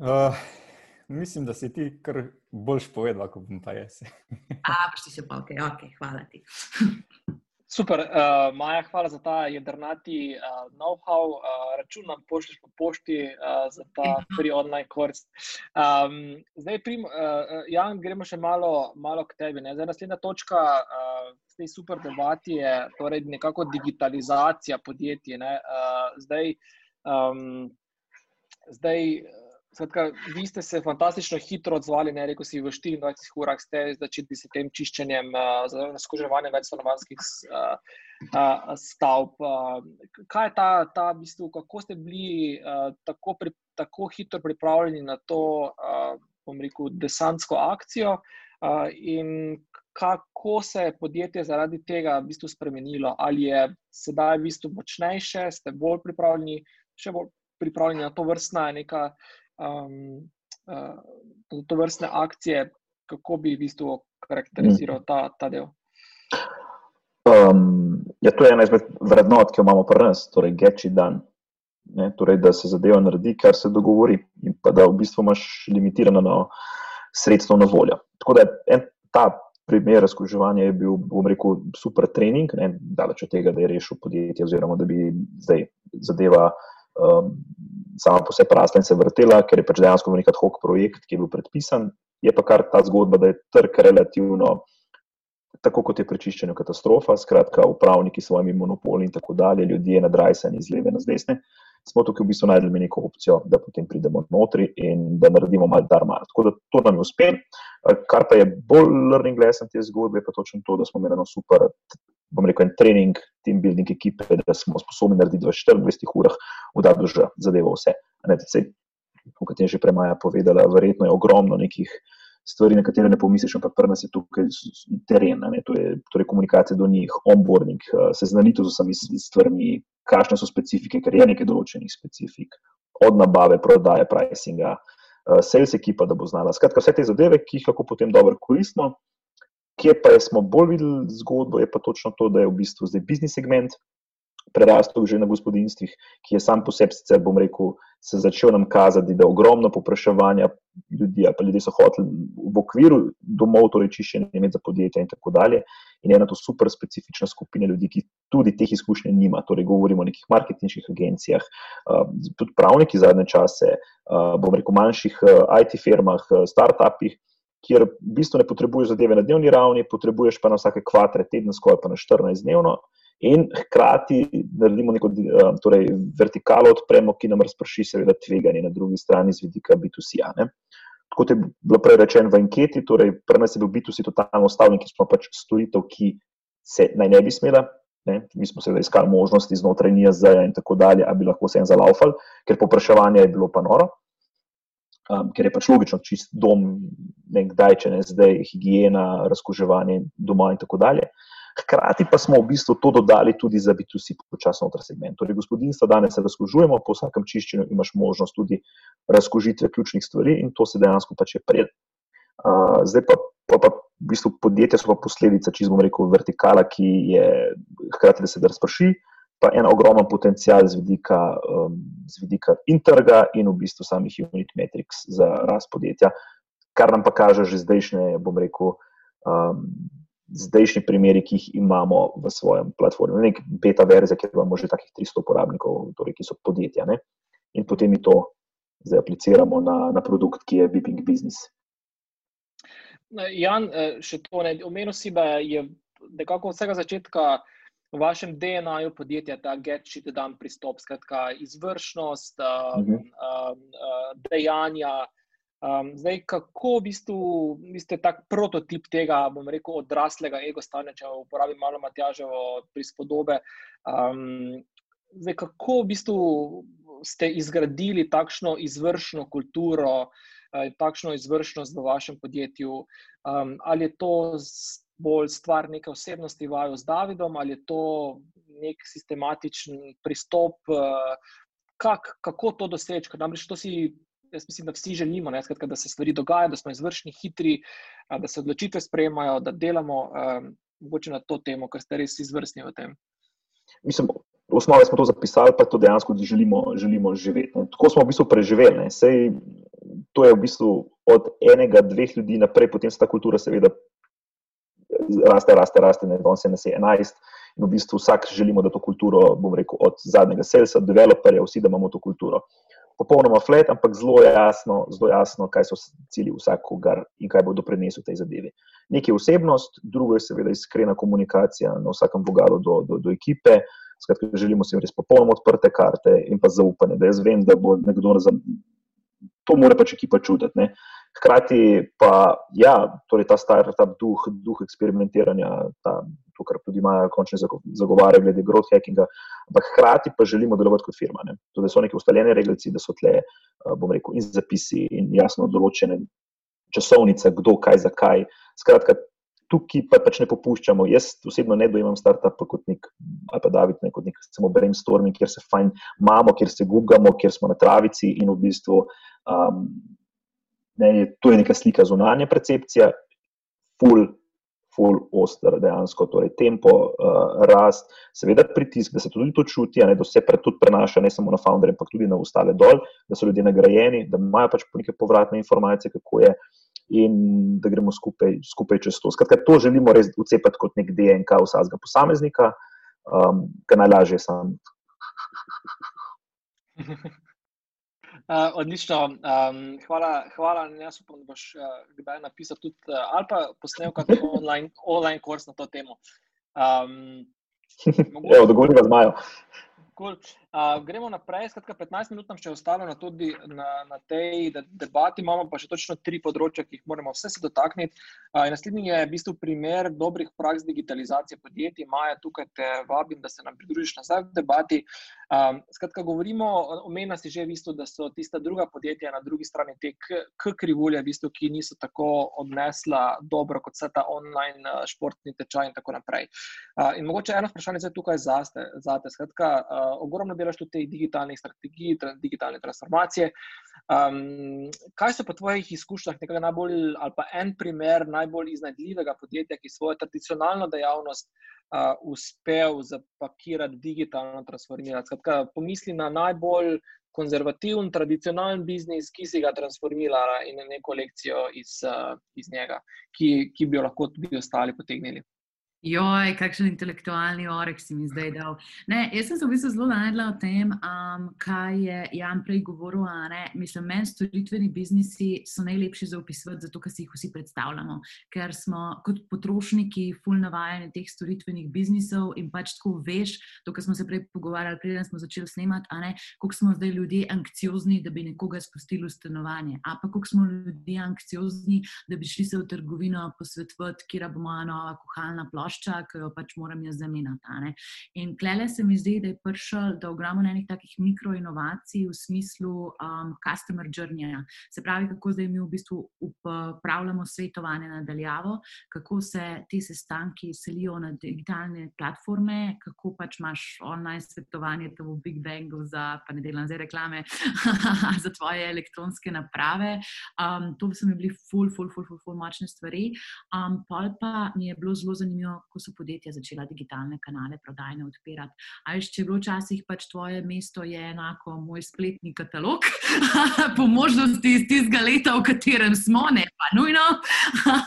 Uh, mislim, da si ti kar boljš povedal, kot bom pa jaz. A, si se pa, ok, ok, hvala ti. Super, uh, Maja, hvala za ta jedrnati uh, know-how. Uh, računam, pošlješ po pošti uh, za ta free online kurs. Um, zdaj, prim, uh, Jan, gremo še malo, malo k tebi. Ne? Zdaj, naslednja točka uh, te super debati je torej nekako digitalizacija podjetij. Uh, zdaj, um, zdaj Skratka, vi ste se fantastično hitro odzvali, ne rekel si, v 24 urah ste začeli s tem čiščenjem, uh, skuževanjem večstanovanskih uh, uh, stavb. Uh, kaj je ta, ta v bistvu, kako ste bili uh, tako, pri, tako hitro pripravljeni na to, uh, bom rekel, desantsko akcijo uh, in kako se je podjetje zaradi tega v bistvu spremenilo? Ali je sedaj v bistvu močnejše, ste bolj pripravljeni, še bolj pripravljeni na to vrstna neka um, uh, to vrstne akcije, kako bi v bistvu karakteriziral ta, ta del? Um, ja, to je ena izmed vrednot, ki jo imamo pri nas, torej geči dan. Ne, torej, da se zadeva naredi, kar se dogovori, in pa da v bistvu imaš limitirano sredstvo na voljo. Tako da en, ta primer razkuževanja je bil, bom rekel, super trening, ne, daleč od tega, da je rešil podjetje, oziroma da bi zdaj zadeva um, sama po sebi rasla in se vrtela, ker je pač dejansko nek hoc projekt, ki je bil predpisan. Je pa kar ta zgodba, da je trg relativno, tako kot je prečiščeno katastrofa, skratka, upravniki s svojimi monopoli in tako dalje, ljudje nadrajsani iz leve na zdesne. Smo tukaj v bistvu najdeli neko opcijo, da potem pridemo notri in da naredimo malo dar mar. Tako da to nam je uspelo. Kar pa je bolj learning lesson te zgodbe, je pa točno to, da smo imeli eno super bom rekel, en trening, team building ekipe, da smo sposobni narediti v 24 urah, da bo že zadevo vse. Kot je že premaja povedala, verjetno je ogromno nekih stvari, na katere ne pomisliš, ampak prvo je tukaj teren, to je torej komunikacija do njih, onboarding, eh, seznanitev z vsemi stvarmi, kakšne so specifike, ker je nekaj določenih specifik, od nabave, prodaje, pricinga, eh, sales ekipa, da bo znala. Skratka, vse te zadeve, ki jih lahko potem dobro koristimo. Kje pa smo bolj videli zgodbo, je pa točno to, da je v bistvu zdaj biznis segment prerastel že na gospodinstvih, ki je sam po sebi, sicer bom rekel, se začel nam kazati, da je ogromno popraševanja ljudi, pa ljudje so hoteli v okviru domov, torej čiščenje imeti za podjetja in tako dalje. In ena to super specifična skupina ljudi, ki tudi teh izkušenj nima, torej govorimo o nekih marketinških agencijah, tudi pravniki zadnje čase, bom rekel, manjših IT firmah, startupih kjer v bistvu ne potrebuješ zadeve na dnevni ravni, potrebuješ pa na vsake kvatre tedensko ali pa na 14 dnevno. In hkrati naredimo neko eh, torej, vertikalo, odpremo, ki nam razprši, seveda, tveganje na drugi strani z vidika B2C. Kot je bilo prej rečeno v anketi, torej, pri nas je bil B2C totalno ustavljen, ki smo pač storitev, ki se naj ne bi smela. Ne? Mi smo seveda iskali možnosti znotraj NIAZ in tako dalje, da bi lahko se en zalaufal, ker popraševanje je bilo pa noro um, ker je pač logično, čist dom, ne kdaj, če ne zdaj, higiena, razkuževanje doma in tako dalje. Hkrati pa smo v bistvu to dodali tudi za B2C počasno noter segment. Torej, gospodinstva danes se razkužujemo, po vsakem čiščenju imaš možnost tudi razkužitve ključnih stvari in to se dejansko pač je pred. Uh, zdaj pa, pa, pa v bistvu podjetja so pa posledica, če bomo rekel, vertikala, ki je hkrati, da se da razprši, pa en ogromen potencial z vidika, um, z vidika in trga, in v bistvu samih unit metrics za rast podjetja, kar nam pa kaže že zdajšnje, bom rekel, um, zdajšnji primeri, ki jih imamo v svojem platformi. Nek beta verzija, kjer imamo že takih 300 uporabnikov, torej, ki so podjetja. Ne? In potem mi to zdaj apliciramo na, na produkt, ki je Beeping Business. Jan, eh, še to ne omenil si, da je nekako od vsega začetka v vašem DNA-ju podjetja ta get shit dan pristop, skratka, izvršnost, um, uh, uh, dejanja. Um, zdaj, kako v bistvu ste tak prototip tega, bom rekel, odraslega ego stanja, če uporabim malo Matjaževo prispodobe. Um, zdaj, kako v bistvu ste izgradili takšno izvršno kulturo, uh, takšno izvršnost v vašem podjetju? Um, ali je to bolj stvar neke osebnosti vaju z Davidom, ali je to nek sistematičen pristop, eh, kak, kako to doseči. Namreč to si, jaz mislim, da vsi želimo, ne, skratka, da se stvari dogajajo, da smo izvršni, hitri, eh, da se odločitve sprejemajo, da delamo um, na to temo, ker ste res izvrstni v tem. Mislim, v osnovi smo to zapisali, pa to dejansko želimo, želimo živeti. Ne. Tako smo v bistvu preživeli. Sej, to je v bistvu od enega, dveh ljudi naprej, potem se ta kultura seveda raste, raste, raste, ne danes je nas je 11 in v bistvu vsak želimo, da to kulturo, bom rekel, od zadnjega selsa, developerja, vsi, da imamo to kulturo. Popolnoma flat, ampak zelo jasno, zelo jasno, kaj so cilji vsakogar in kaj bo doprinesel tej zadevi. Nekaj je osebnost, drugo je seveda iskrena komunikacija na vsakem bogalu do, do, do ekipe. Skratka, želimo si res popolnoma odprte karte in pa zaupanje, da jaz vem, da bo nekdo za to mora pač ekipa čutiti. Hkrati pa, ja, torej ta startup duh, duh eksperimentiranja, ta, to, kar tudi imajo končni zagovarjali glede growth hackinga, ampak hkrati pa želimo delovati kot firma. Ne? To, da so neke ustaljene reglice, da so tle, eh, bom rekel, in zapisi in jasno določene časovnice, kdo, kaj, zakaj. Skratka, tukaj pa pač ne popuščamo. Jaz osebno ne dojemam startupa kot nek, ali pa David, ne kot nek samo brainstorming, kjer se fajn imamo, kjer se gugamo, kjer smo na travici in v bistvu. Um, ne, to je neka slika zunanje percepcije, full, full oster, dejansko, torej tempo, uh, rast, seveda pritisk, da se tudi to čuti, ne, da se pre, tudi prenaša ne samo na founderje, ampak tudi na ostale dol, da so ljudje nagrajeni, da imajo pač neke povratne informacije, kako je. In da gremo skupaj, skupaj čez to. Skratka, to želimo res ucepati kot nek DNK vsakega posameznika, um, ki najlažje sam. Uh, odlično. Um, hvala, hvala. Jaz upam, da boš uh, kdaj napisal tudi uh, ali pa posnel kakšen online, online kurs na to temo. Um, mogoče... Evo, dogovorimo z Majo. Cool. Uh, gremo naprej, skratka, 15 minut nam še ostalo na, tudi, na, na tej debati, imamo pa še točno tri področja, ki jih moramo vse se dotakniti. Uh, naslednji je v bistvu primer dobrih praks digitalizacije podjetij. Maja, tukaj te vabim, da se nam pridružiš nazaj v debati. Um, skratka, govorimo, omenja si že, v bistvu, da so tista druga podjetja na drugi strani te krivulje, v bistvu, ki niso tako odnesla dobro kot vse ta online športni tečaj in tako naprej. Uh, in mogoče eno vprašanje je tukaj zate. zate. Skratka, uh, ogromno delaš tudi teh digitalnih strategij, digitalne transformacije. Um, kaj so po tvojih izkušnjah najbolj, ali pa en primer najbolj iznajdljivega podjetja, ki svojo tradicionalno dejavnost uh, uspel zapakirati, digitalno transformirati? Skratka, pomisli na najbolj konzervativen, tradicionalen biznis, ki si ga transformirala in neko lekcijo iz, uh, iz njega, ki, ki bi jo lahko tudi ostali potegnili. Joj, kakšen intelektualni orek si mi zdaj dal. Ne, jaz sem se v bistvu zelo najdla o tem, um, kaj je Jan prej govoril. Mislim, meni storitveni biznisi so najlepši za opisovati, zato ker si jih vsi predstavljamo. Ker smo kot potrošniki ful navajeni teh storitvenih biznisov in pač tako veš, to, kar smo se prej pogovarjali, preden smo začeli snemati, koliko smo zdaj ljudje anksiozni, da bi nekoga spustili v stanovanje. A pa koliko smo ljudje anksiozni, da bi šli se v trgovino posvetovati, kje bo moja nova kuhalna plošča plošča, ki jo pač moram jaz zamenjati. In klele se mi zdi, da je prišel do ogromno enih takih mikroinovacij v smislu um, customer journey. Se pravi, kako zdaj mi v bistvu upravljamo svetovanje nadaljavo, kako se ti sestanki selijo na digitalne platforme, kako pač imaš online svetovanje, to v Big Bangu za, pa ne delam zdaj reklame, za tvoje elektronske naprave. Um, to so mi bili ful, ful, ful, ful, ful močne stvari. Um, pol pa mi je bilo zelo zanimivo, ko so podjetja začela digitalne kanale prodajne odpirati. Ali je bilo včasih pač tvoje mesto je enako moj spletni katalog, po možnosti iz tistega leta, v katerem smo, ne pa nujno.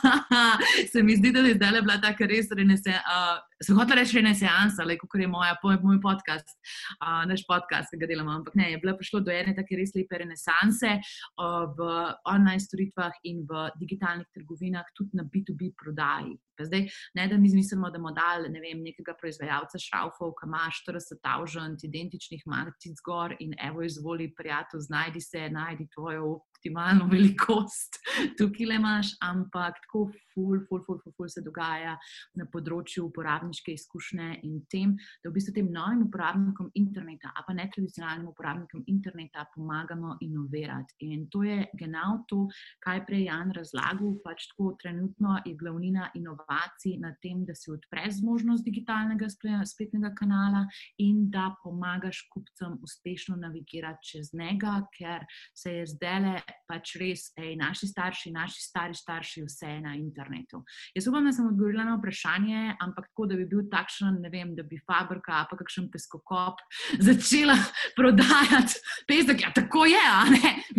Se mi zdi, da je zdaj bila ta res renese. Uh, sem hotel reči, ne seansa, le kot je moja, moj podcast, uh, naš podcast, ki ga delamo. Ampak ne, je bilo prišlo do ene tako res lepe renesanse uh, v online storitvah in v digitalnih trgovinah, tudi na B2B prodaji. Zdaj, ne da mi zmislimo, da bomo dali ne vem, nekega proizvajalca šraufov, ki ima 40 tavžant identičnih matic gor in evo, izvoli, prijatelj, znajdi se, najdi tvojo optimalno velikost, tukaj le imaš, ampak tako ful, ful, ful, ful, ful se dogaja na področju uporabniške izkušnje in tem, da v bistvu tem novim uporabnikom interneta, pa ne tradicionalnim uporabnikom interneta, pomagamo inovirati. In to je genau to, kaj prej Jan razlagal, pač tako trenutno je glavnina inovacij na tem, da si odpreš možnost digitalnega spletnega kanala in da pomagaš kupcem uspešno navigirati čez njega, ker se je zdele pač res, ej, naši starši, naši stari starši, vse na internetu. Jaz upam, da sem odgovorila na vprašanje, ampak tako, da bi bil takšen, ne vem, da bi fabrika, pa kakšen peskokop začela prodajati pesek. Ja, tako je?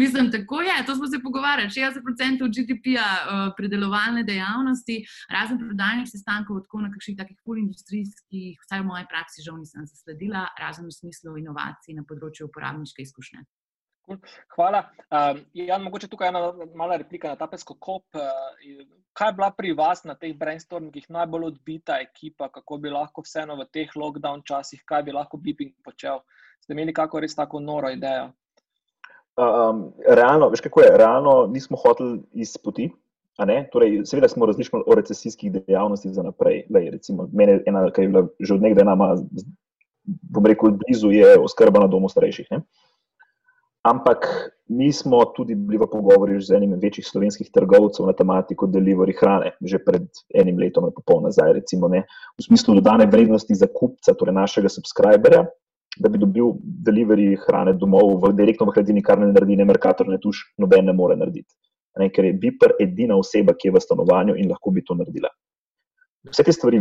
Mislim, tako je, to smo se pogovarjali. 60% GDP-ja uh, predelovalne dejavnosti, razen prodajnih sestankov, tako na kakšnih takih polindustrijskih, vsaj v moji praksi, žal nisem zasledila, razen v smislu inovacij na področju uporabniške izkušnje. Hvala. Um, Jan, mogoče tukaj ena mala replika na ta pesko kop. Kaj je bila pri vas na teh brainstormingih najbolj odbita ekipa, kako bi lahko vseeno v teh lockdown časih, kaj bi lahko Beeping počel? Ste imeli kako res tako noro idejo? Um, realno, veš kako je, realno nismo hoteli iz poti. Torej, seveda smo razmišljali o recesijskih dejavnostih za naprej. Lej, recimo, mene ena, ki je bila že od nekdaj nama, bom rekel, blizu je oskrba na domu starejših. Ne? Ampak mi smo tudi bili v pogovorih z enim večjih slovenskih trgovcev na tematiko delivery hrane, že pred enim letom, popolno nazaj, recimo, ne? v smislu dodane vrednosti za kupca, torej našega subscriberja, da bi dobil delivery hrane domov v direktno v hladilnik, kar ne naredi, ne Merkator, ne tuš, noben ne more narediti. Ne, ker je Biper edina oseba, ki je v stanovanju in lahko bi to naredila. Vse te stvari,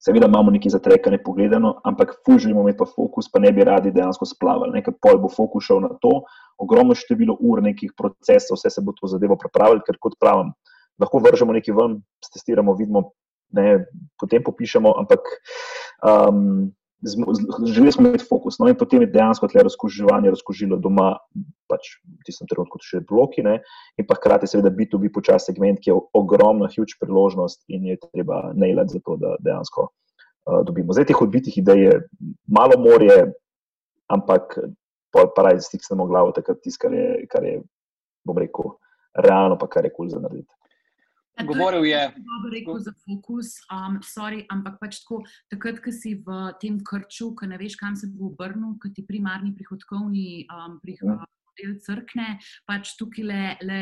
seveda, imamo neki zatrekane pogledano, ampak fužimo imeti pa fokus, pa ne bi radi dejansko splavali. Nekaj pol bo fokus šel na to, ogromno število ur nekih procesov, vse se bo to zadevo pripravili, ker kot pravim, lahko vržemo nekaj ven, testiramo, vidimo, ne, potem popišemo, ampak um, želeli smo imeti fokus. No, in potem je dejansko tle razkoživanje razkožilo doma, pač v tistem trenutku še bloki, ne, in pa hkrati seveda B2B počas segment, ki je ogromna, huge priložnost in je treba nailati za to, da dejansko uh, dobimo. Zdaj teh odbitih idej je malo morje, ampak pa raj stiksnemo glavo, takrat tisto, kar je, kar je, bom rekel, realno, pa kar je kul cool za narediti. Govoril je. Dobro rekel za fokus, um, sorry, ampak pač tako, takrat, ko si v tem krču, ko ne veš, kam se bo obrnil, ko ti primarni prihodkovni um, prihod. Ja. Del crkne, pač tukaj le, le,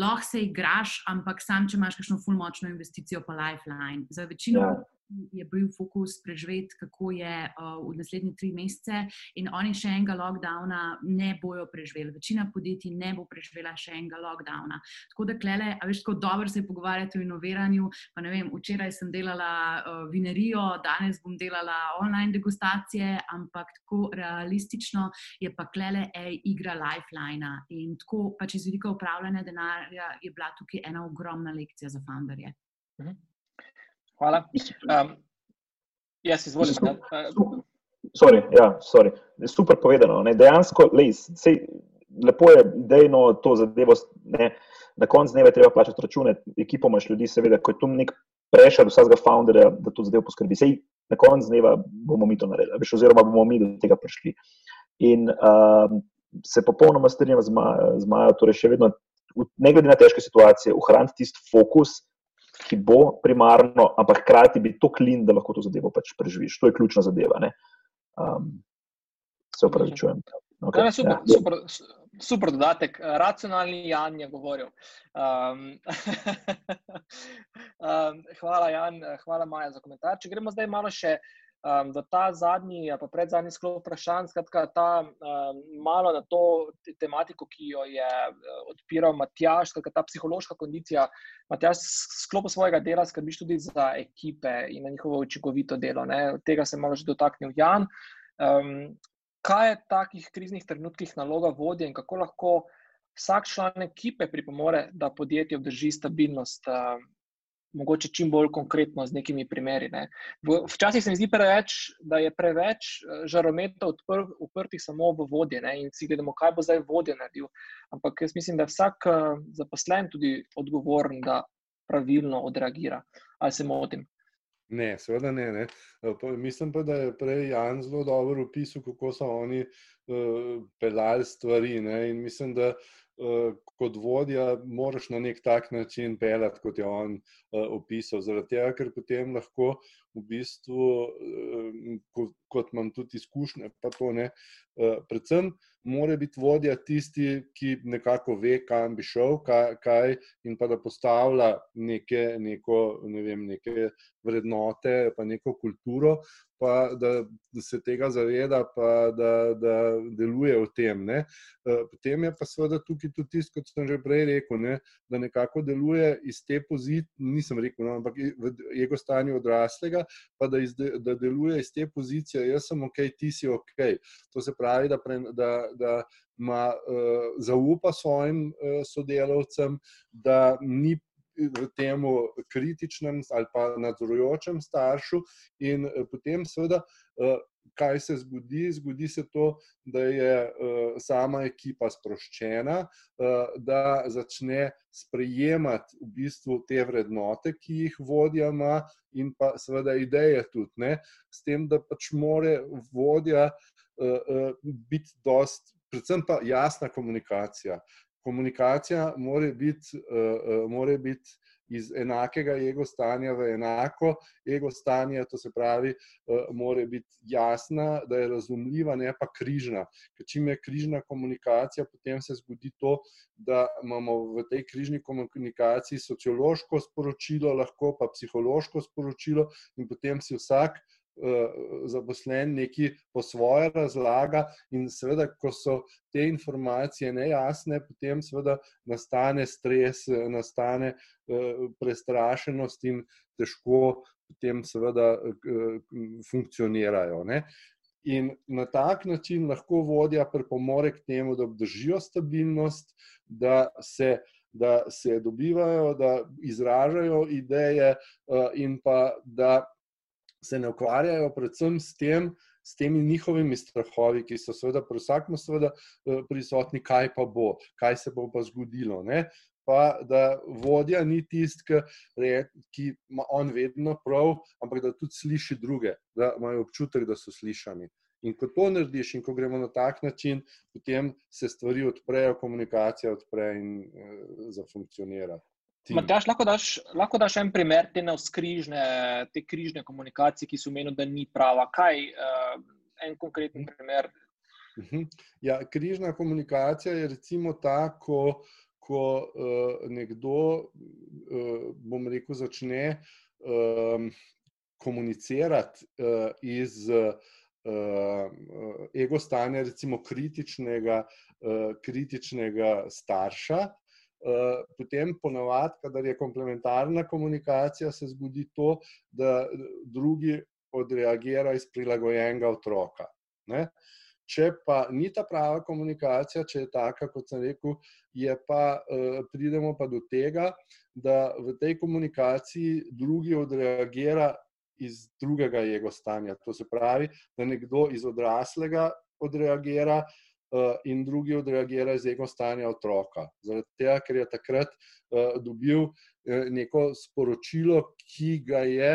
lahko se igraš, ampak sam, če imaš kakšno fulmočno investicijo, pa lifeline. Za večino ja je bil fokus preživeti, kako je uh, v naslednjih tri mesece, in oni še enega lockdowna ne bojo preživeli. Večina podjetij ne bo preživela še enega lockdowna. Tako da, klele, a veš, tako dobro se pogovarjati o inoviranju. Vem, včeraj sem delala uh, vinerijo, danes bom delala online degustacije, ampak tako realistično je pa klele, ej, igra lifeline. In tako pač iz vidika upravljanja denarja je bila tukaj ena ogromna lekcija za founderje. Mhm. Hvala. Um, jaz izvolim. Sorry, ja, sorry. Super povedano. Ne? Dejansko, lej, sej, lepo je idejno to zadevo. Ne? Na koncu dneva je treba plačati račune, ekipo imaš ljudi, seveda, ko je tu nek prešer vsakega founderja, da to zadevo poskrbi. Sej, na koncu dneva bomo mi to naredili, veš, oziroma bomo mi do tega prišli. In um, se popolnoma strinjam z Majo, torej še vedno, ne glede na težke situacije, ohraniti tisti fokus, ki bo primarno, ampak hkrati biti to klin, da lahko to zadevo pač preživiš. To je ključna zadeva. Um, se upravičujem. Okay. Ne, super, ja. super, super dodatek. Racionalni Jan je govoril. Um, um, hvala, Jan, hvala, Maja, za komentar. Če gremo zdaj malo še um, v ta zadnji, pa pred zadnji sklop vprašanj, skratka, ta um, malo na to tematiko, ki jo je uh, odpiral Matjaš, skratka, ta psihološka kondicija. Matjaš, sklopu svojega dela skrbiš tudi za ekipe in na njihovo učinkovito delo. Ne? Tega se malo že dotaknil Jan. Um, kaj je v takih kriznih trenutkih naloga vodje in kako lahko vsak član ekipe pripomore, da podjetje obdrži stabilnost? Uh, mogoče čim bolj konkretno z nekimi primeri. Ne. Včasih se mi zdi preveč, da je preveč eh, žarometov odpr, uprtih samo v vodje ne, in si gledamo, kaj bo zdaj vodje naredil. Ampak jaz mislim, da je vsak eh, zaposlen tudi odgovoren, da pravilno odreagira. Ali se motim? Ne, seveda ne, ne. Pa, mislim pa, da je prej Jan zelo dobro opisal, kako so oni uh, pelali stvari. Ne? In mislim, da uh, kot vodja, moraš na nek tak način pelati, kot je on uh, opisal. Zaradi tega, ker potem lahko v bistvu, uh, kot, kot imam tudi izkušnje, pa to ne. Uh, predvsem mora biti vodja tisti, ki nekako ve, kam bi šel, kaj, kaj in pa da postavlja neke, neko, ne vem, neke vrednote, pa neko kulturo, pa da, da se tega zaveda, pa da, da deluje v tem. Ne. Eh, potem je pa seveda tukaj tudi tisto, kot sem že prej rekel, ne, da nekako deluje iz te pozicije, nisem rekel, no, ampak v ego stanju odraslega, pa da, iz, da deluje iz te pozicije, jaz sem ok, ti si ok. To se pravi, da, pre, da, da ima uh, zaupa svojim uh, sodelavcem, da ni v tem kritičnem ali pa nadzorujočem staršu, in eh, potem, seveda, eh, kaj se zgodi? Zgodi se to, da je eh, sama ekipa sproščena, da začne sprejemati v bistvu te vrednote, ki jih vodja ima, in pa seveda ideje tudi. Ne? S tem, da pač more vodja biti dost. Predvsem pa jasna komunikacija komunikacija mora biti, uh, mora biti iz enakega ego stanja v enako ego stanje, to se pravi, uh, mora biti jasna, da je razumljiva, ne pa križna. Ker čim je križna komunikacija, potem se zgodi to, da imamo v tej križni komunikaciji sociološko sporočilo, lahko pa psihološko sporočilo, in potem si vsak. Eh, zaposlen neki po svoje razlaga, in seveda, ko so te informacije nejasne, potem seveda nastane stres, nastane eh, prestrašenost in težko potem seveda eh, funkcionirajo. Ne? In na tak način lahko vodja pripomore k temu, da obdržijo stabilnost, da se. Da se dobivajo, da izražajo ideje, in pa da se ne ukvarjajo predvsem s tem, s temi njihovimi strahovi, ki so seveda pri vsakem seveda eh, prisotni, kaj pa bo, kaj se bo pa zgodilo. Ne? Pa da vodja ni tisti, ki ima on vedno prav, ampak da tudi sliši druge, da imajo občutek, da so slišani. In ko to narediš, in ko gremo na tak način, potem se stvari odprejo, komunikacija odpre in uh, zafunkcionira. Matjaš, lahko, daš, lahko daš en primer te navskrižne, te križne komunikacije, ki so menili, da ni prava. Kaj uh, en konkreten primer? Mhm. Ja, križna komunikacija je recimo ta, ko, ko uh, nekdo, uh, bom rekel, začne um, komunicirati uh, iz uh, ego stanja, recimo kritičnega, uh, kritičnega starša. Eh, potem, ponovadi, kadar je komplementarna komunikacija, se zgodi to, da drugi odreagira iz prilagojenega otroka. Ne? Če pa ni ta prava komunikacija, če je taka, kot sem rekel, pa, uh, pridemo pa do tega, da v tej komunikaciji drugi odreagira iz drugega jego stanja. To se pravi, da nekdo iz odraslega odreagira uh, Eh, in drugi odreagira iz ego stanja otroka. Zaradi tega, ker je takrat uh, dobil uh, neko sporočilo, ki ga je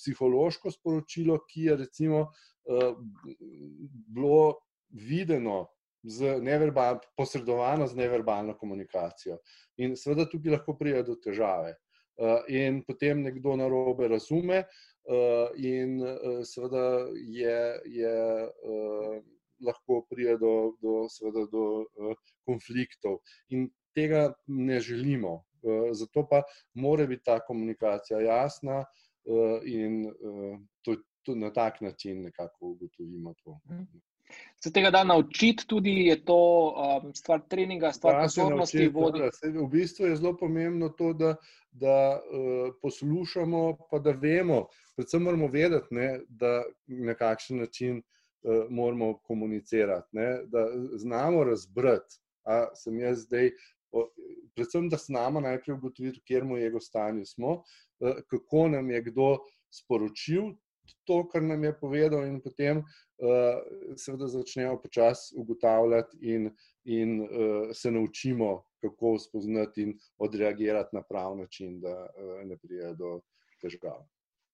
psihološko sporočilo, ki je recimo bilo videno. Z neverbal, posredovano z neverbalno komunikacijo. In seveda tukaj lahko pride do težave. In potem nekdo na robe razume, in seveda je, je lahko pride do, do, seveda, do uh, konfliktov. In tega ne želimo. Uh, zato pa mora biti ta komunikacija jasna uh, in uh, to, to na tak način nekako ugotovimo. To. Se tega da naučiti, tudi je to um, stvar treninga, stvar pozornosti. V bistvu je zelo pomembno to, da, da uh, poslušamo, pa da vemo. Predvsem moramo vedeti, ne, da na kakšen način uh, moramo komunicirati, ne? da znamo razbrati, da sem jaz zdaj, predvsem da znamo najprej ugotoviti, kje mu je ego stanje smo, kako nam je kdo sporočil to, kar nam je povedal, in potem uh, seveda začnemo počasi ugotavljati in, in uh, se naučimo, kako spoznati in odreagirati na prav način, da ne pride do težav.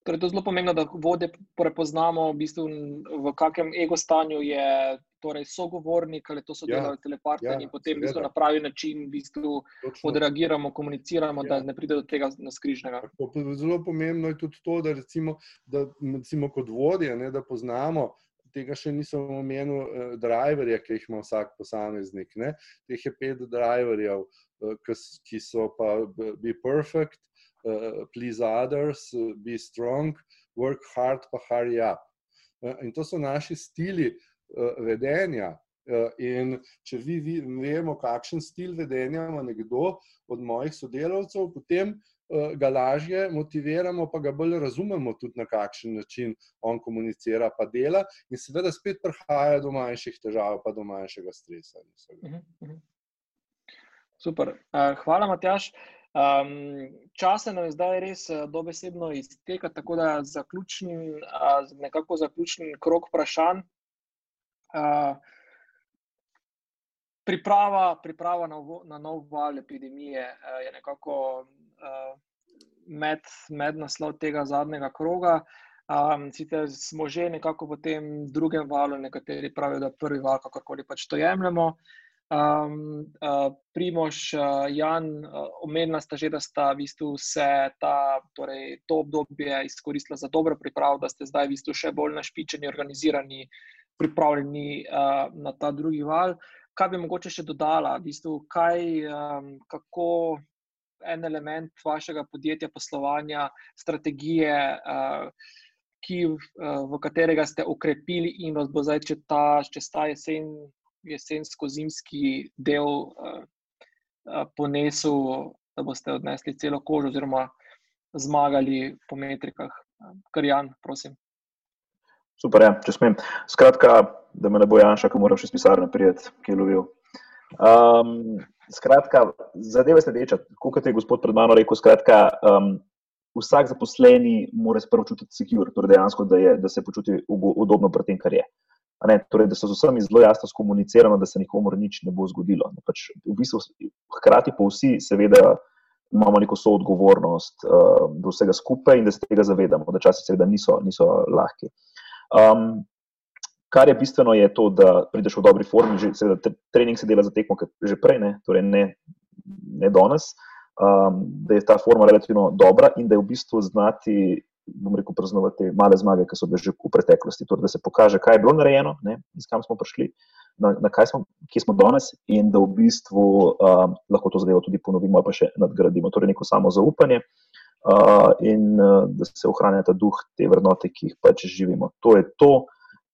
Torej, to je zelo pomembno, da vode prepoznamo, v, bistvu, v kakem ego stanju je torej, sogovornik ali to so Ja, delali telepartnerji, ja, in potem v bistvu, seveda. na pravi način v bistvu, Točno. odreagiramo, komuniciramo, ja. Da ne pride do tega naskrižnega. Zelo pomembno je tudi to, da, recimo, da recimo kot vodje, ne, da poznamo. Tega še nisem omenil, eh, driverje, ki jih ima vsak posameznik. Ne. Teh je pet driverjev, eh, ki so pa be perfect, eh, please others, be strong, work hard, pa hurry up. Eh, In to so naši stili eh, vedenja. Eh, In če vi, vi vemo, kakšen stil vedenja ima nekdo od mojih sodelavcev, potem eh, ga lažje motiviramo, pa ga bolj razumemo, tudi na kakšen način on komunicira, pa dela, in seveda spet prihaja do manjših težav, pa do manjšega stresa. in vsega. Mhm, mhm. Super. Uh, hvala, Matjaš. Um, čas se nam je zdaj res uh, dobesedno izteka, tako da zaključen, uh, nekako zaključen krok vprašanj. Uh, priprava, priprava na, na nov val epidemije uh, je nekako uh, med, med naslov tega zadnjega kroga. Um, sicer smo že nekako v tem drugem valu, nekateri pravijo, da je prvi val, kakorkoli pač to jemljemo. Um, uh, Primož, uh, Jan, uh, omenila sta že, da sta v bistvu vse ta, torej, to obdobje izkoristila za dobro pripravo, da ste zdaj v bistvu še bolj našpičeni, organizirani, pripravljeni uh, na ta drugi val. Kaj bi mogoče še dodala, v bistvu, kaj, um, kako en element vašega podjetja, poslovanja, strategije, uh, ki, v katerega ste ukrepili in vas bo zdaj, če ta, če ta jesen jesensko-zimski del uh, uh, ponesel, da boste odnesli celo kožo, oziroma zmagali po metrikah. Kar Jan, prosim. Super, ja, če smem. Skratka, da me ne bo Janša, ki mora še iz pisarne prijeti, ki je lovil. Um, skratka, zadeve se deča, kot je gospod pred mano rekel. Skratka, um, vsak zaposleni mora se prvo čutiti secure, torej dejansko, da, je, da se počuti ugo- udobno pri tem, kar je. A Ne, torej, da so z vsemi zelo jasno skomunicirano, da se nikomor nič ne bo zgodilo. Ne, pač v bistvu, hkrati pa vsi, seveda, imamo neko soodgovornost uh, do vsega skupaj in da se tega zavedamo, da časi seveda niso, niso lahki. Um, kar je bistveno, je to, da prideš v dobri formi. Že, seveda, tre- trening se dela za tekmo kot že prej, ne, torej ne, ne danes. Um, da je ta forma relativno dobra in da je v bistvu znati, bom rekel, praznovati te male zmage, ki so bile že v preteklosti. Torej, da se pokaže, kaj je bilo narejeno, ne, in s kam smo prišli, na, na kaj smo, kje smo danes, in da v bistvu um, lahko to zadevo tudi ponovimo ali pa še nadgradimo. Torej, neko samo zaupanje uh, in uh, da se ohranja ta duh, te vrednote, ki jih pač živimo. To je to.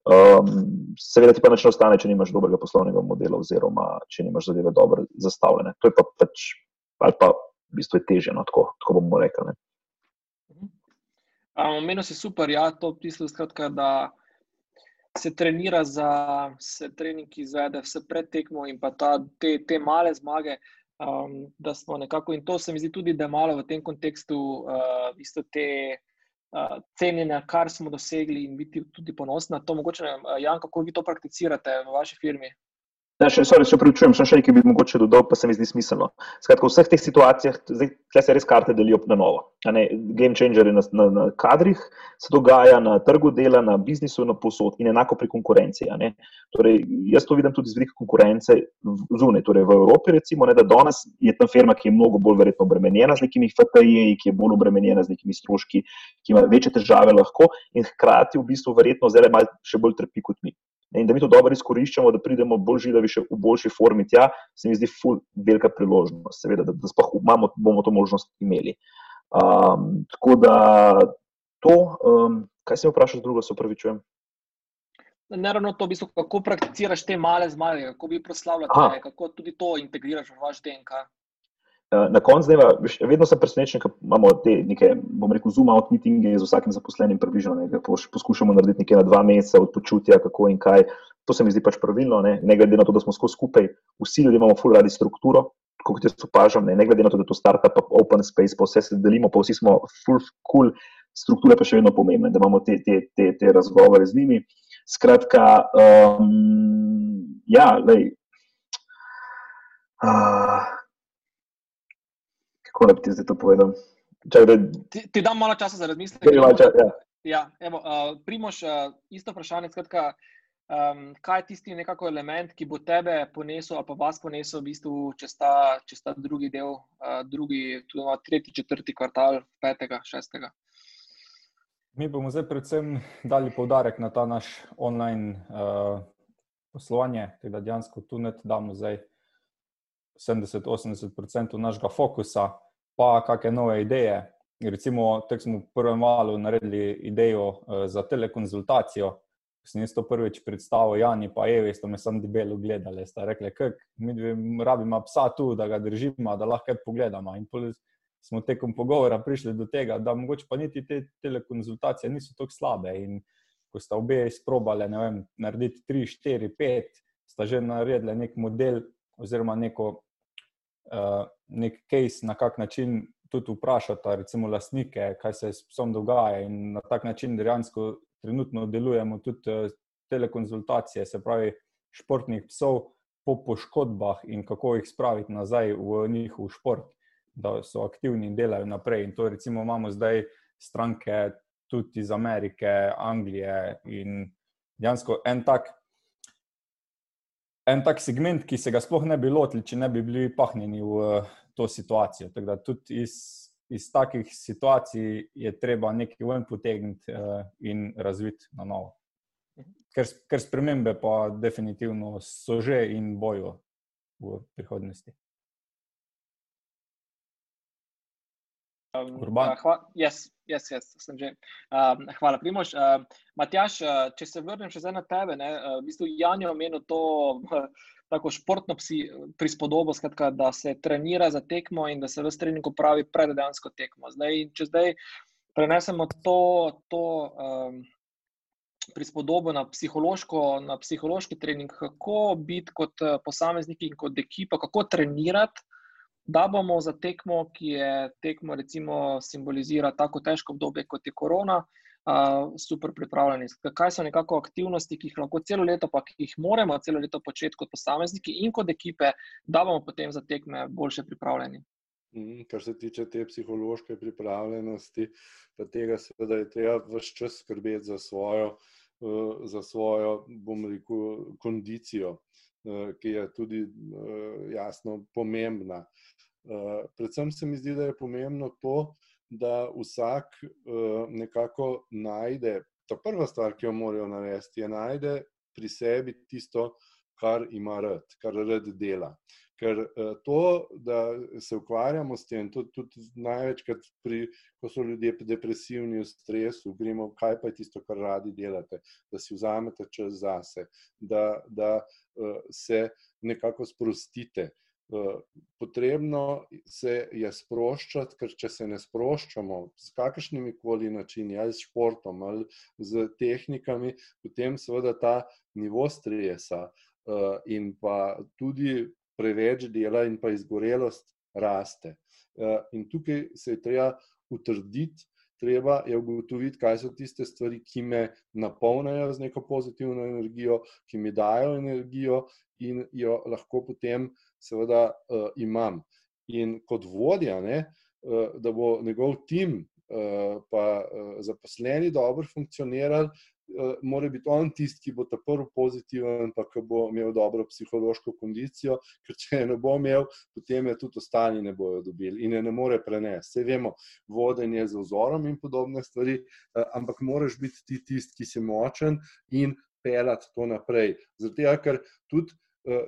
Um, seveda ti pa nič ne ostane, če nimaš dobrega poslovnega modela, oziroma če nimaš zadeve dobro zastavljene. To je pa pač, ali pa v bistvu je teže, no, tako, tako bomo rekli. Ne. Um, Meni se super, ja, to bistvu skratka, da se trenira za, se trening izvede vse pred tekmo in pa ta, te, te male zmage. Um, da smo nekako, in to se mi zdi tudi, da je malo v tem kontekstu uh, bistvu te uh, cenjenja, kar smo dosegli in biti tudi ponosni na to. Mogoče, uh, Jan, kako vi to prakticirate v vaši firmi? Ne, še, sorry, se upravičujem, sem še nekaj bi mogoče dodal, pa se mi zdi smiselno. Skratka, v vseh teh situacijah, zdaj se res karte delijo na novo. Ne, game changeri na, na, na kadrih se dogaja, na trgu dela, na biznisu, na posod in enako pri konkurenci. Torej, jaz to vidim tudi z vidika konkurence zunaj, torej v Evropi, recimo, ne, da danes je tam firma, ki je mnogo bolj verjetno obremenjena z nekimi FTI, ki je bolj obremenjena z nekimi stroški, ki ima večje težave lahko in hkrati v bistvu verjetno zdaj malo še bolj trpi kot mi. In da mi to dobro izkoriščamo, da pridemo bolj žilavi, še v boljši formi tja, se mi zdi ful velika priložnost, seveda, da, da sploh imamo, bomo to možnost imeli. Um, tako da to, um, kaj se mi vprašal, drugo se upravičujem. Ne ravno to, v bistvu, kako prakticiraš te male zmage, kako vi Aha. proslavljate, kako tudi to integriraš v vaš DNK. Uh, Na koncu dneva, vedno sem presenečen, ker imamo te neke, bom rekel, zoom out meetinge z vsakim zaposlenim, približno poš- poskušamo narediti nekaj na dva meseca od počutja, kako in kaj. To se mi zdi pač pravilno, ne, ne glede na to, da smo skozi skupaj, vsi ljudje imamo full radi strukturo, kot jaz opažam, ne, ne glede na to, da je to startup, pa open space, pa vse se delimo, pa vsi smo full cool, struktura pa še vedno pomembna, da imamo te, te, te, te razgovore z njimi. Skratka, um, ja, lej. Uh, kako bi ti zdaj to povedal? Čak, da, Ti, ti dam malo časa za razmislek. čas, ja. Ja, evo, uh, Primož, uh, isto vprašanje. Skratka, um, kaj je tisti nekako element, ki bo tebe ponesel, pa vas ponesel v bistvu čez ta, čez ta drugi del, uh, drugi, tudi no, tretji, četrti kvartal, petega, šestega? Mi bomo zdaj predvsem dali poudarek na ta naš online uh, poslovanje, da dejansko tu ne damo zdaj 70-80% našega fokusa, pa kakšne nove ideje. Recimo, tako smo v prvem valu naredili idejo uh, za telekonzultacijo. Ko Sem jaz to prvič predstavil, Jani pa Evi, sta me sam debelo gledali. Sta rekli, kako mi dve rabimo psa tu, da ga držimo, da lahko pogledamo. In smo tekom pogovora prišli do tega, da mogoče pa niti te telekonzultacije niso tako slabe. In ko sta obe izprobali, ne vem, narediti 3, 4, 5, sta že naredili nek model oziroma neko, uh, nek case, na kak način tudi vprašata, recimo, lastnike, kaj se s psom dogaja. In na tak način dejansko trenutno delujemo tudi uh, telekonzultacije, se pravi, športnih psov po poškodbah in kako jih spraviti nazaj v njihov šport, da so aktivni in delajo naprej. In to recimo imamo zdaj stranke tudi iz Amerike, Anglije in dejansko en tak. En tak segment, ki se ga sploh ne bi lotili, če ne bi bili pahnjeni v eh, to situacijo. Tako da tudi iz, iz takih situacij je treba nekaj ven potegniti uh, in razviti na novo. Ker, ker spremembe pa definitivno so že in bojo v prihodnosti. Um, Urban. uh, hva- Jaz, jaz, jaz sem že. Um, hvala, Primož. Uh, Matjaš, uh, če se vrnem še na tebe, ne, uh, v bistvu Jan je omenil to uh, tako športno psi, prispodobo, skratka, da se trenira za tekmo in da se v treningu pravi pred dejansko tekmo. Zdaj, če zdaj prenesemo to, to um, prispodobo na, na psihološki trening, kako biti kot eh, posameznik in kot ekipa, kako trenirati, da bomo za tekmo, ki je tekmo, recimo, simbolizira tako težko obdobje kot je korona. Uh, super pripravljeni. Kaj so nekako aktivnosti, ki jih lahko celo leto, pa ki jih moramo celo leto početi kot posamezniki in kot ekipe, da bomo potem za tekme boljše pripravljeni? Mm, Kar se tiče te psihološke pripravljenosti, pa tega seveda je treba vse čas skrbeti za svojo, eh, za svojo bom rekel, kondicijo, eh, ki je tudi eh, jasno pomembna. Predvsem se mi zdi, da je pomembno to, da vsak eh, nekako najde, ta prva stvar, ki jo morajo narediti, je najde pri sebi tisto, kar ima rad, kar rad dela. Ker to, da se ukvarjamo s tem, to tudi največkrat, pri, ko so ljudje depresivni, v stresu, gremo, kaj pa je tisto, kar radi delate, da si vzamete čas zase, da, da se nekako sprostite. Potrebno se je sproščati, ker če se ne sproščamo s kakršnimi koli načini, ali s športom, ali z tehnikami, potem seveda ta nivo stresa eh, in pa tudi preveč dela in pa izgorelost raste. Eh, In tukaj se je treba utrditi, treba je ugotoviti, kaj so tiste stvari, ki me napolnijo z neko pozitivno energijo, ki mi dajo energijo in jo lahko potem seveda uh, imam. In kot vodja, ne, uh, da bo njegov tim uh, pa uh, zaposleni dobro funkcionirali, uh, mora biti on tisti, ki bo ta prvi pozitiven, pa ki bo imel dobro psihološko kondicijo, ker če je ne bo imel, potem je tudi ostali ne bojo dobili in je ne more prenesti. Vse vemo, vodenje z vzorom in podobne stvari, uh, ampak moraš biti ti tisti, ki si močen in to naprej. Zato, ker tudi eh,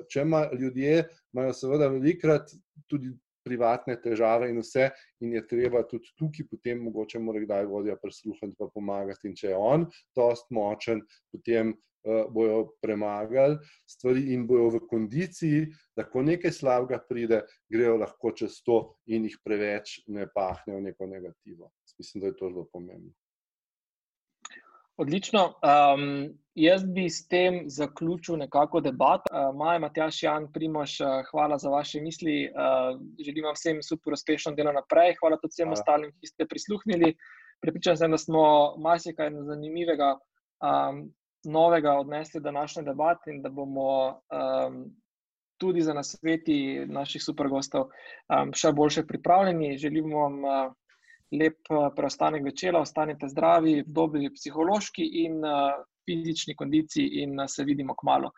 če ima ljudje, imajo seveda velikrat tudi privatne težave in vse, in je treba tudi tukaj, potem mogoče mora kdaj vodja prisluhniti pa pomagati. In če je on dost močen, potem uh, bojo premagali stvari in bojo v kondiciji, da ko nekaj slabega pride, grejo lahko čez to in jih preveč ne pahnejo v neko negativo. Mislim, da je to zelo pomembno. Odlično. Um, jaz bi s tem zaključil nekako debat. Uh, Maja, Matjaš, Jan, Primoš, uh, hvala za vaše misli. Uh, želim vam vsem super uspešno delo naprej. Hvala tudi vsem Hvala. ostalim, ki ste prisluhnili. Pripričan sem, da smo marsikaj zanimivega, um, novega odnesli do današnje debate in da bomo um, tudi za nasveti naših super gostov um, še boljše pripravljeni. Želim vam uh, lep preostanek večera, ostanite zdravi, dobri psihološki in fizični kondiciji, in se vidimo k malu.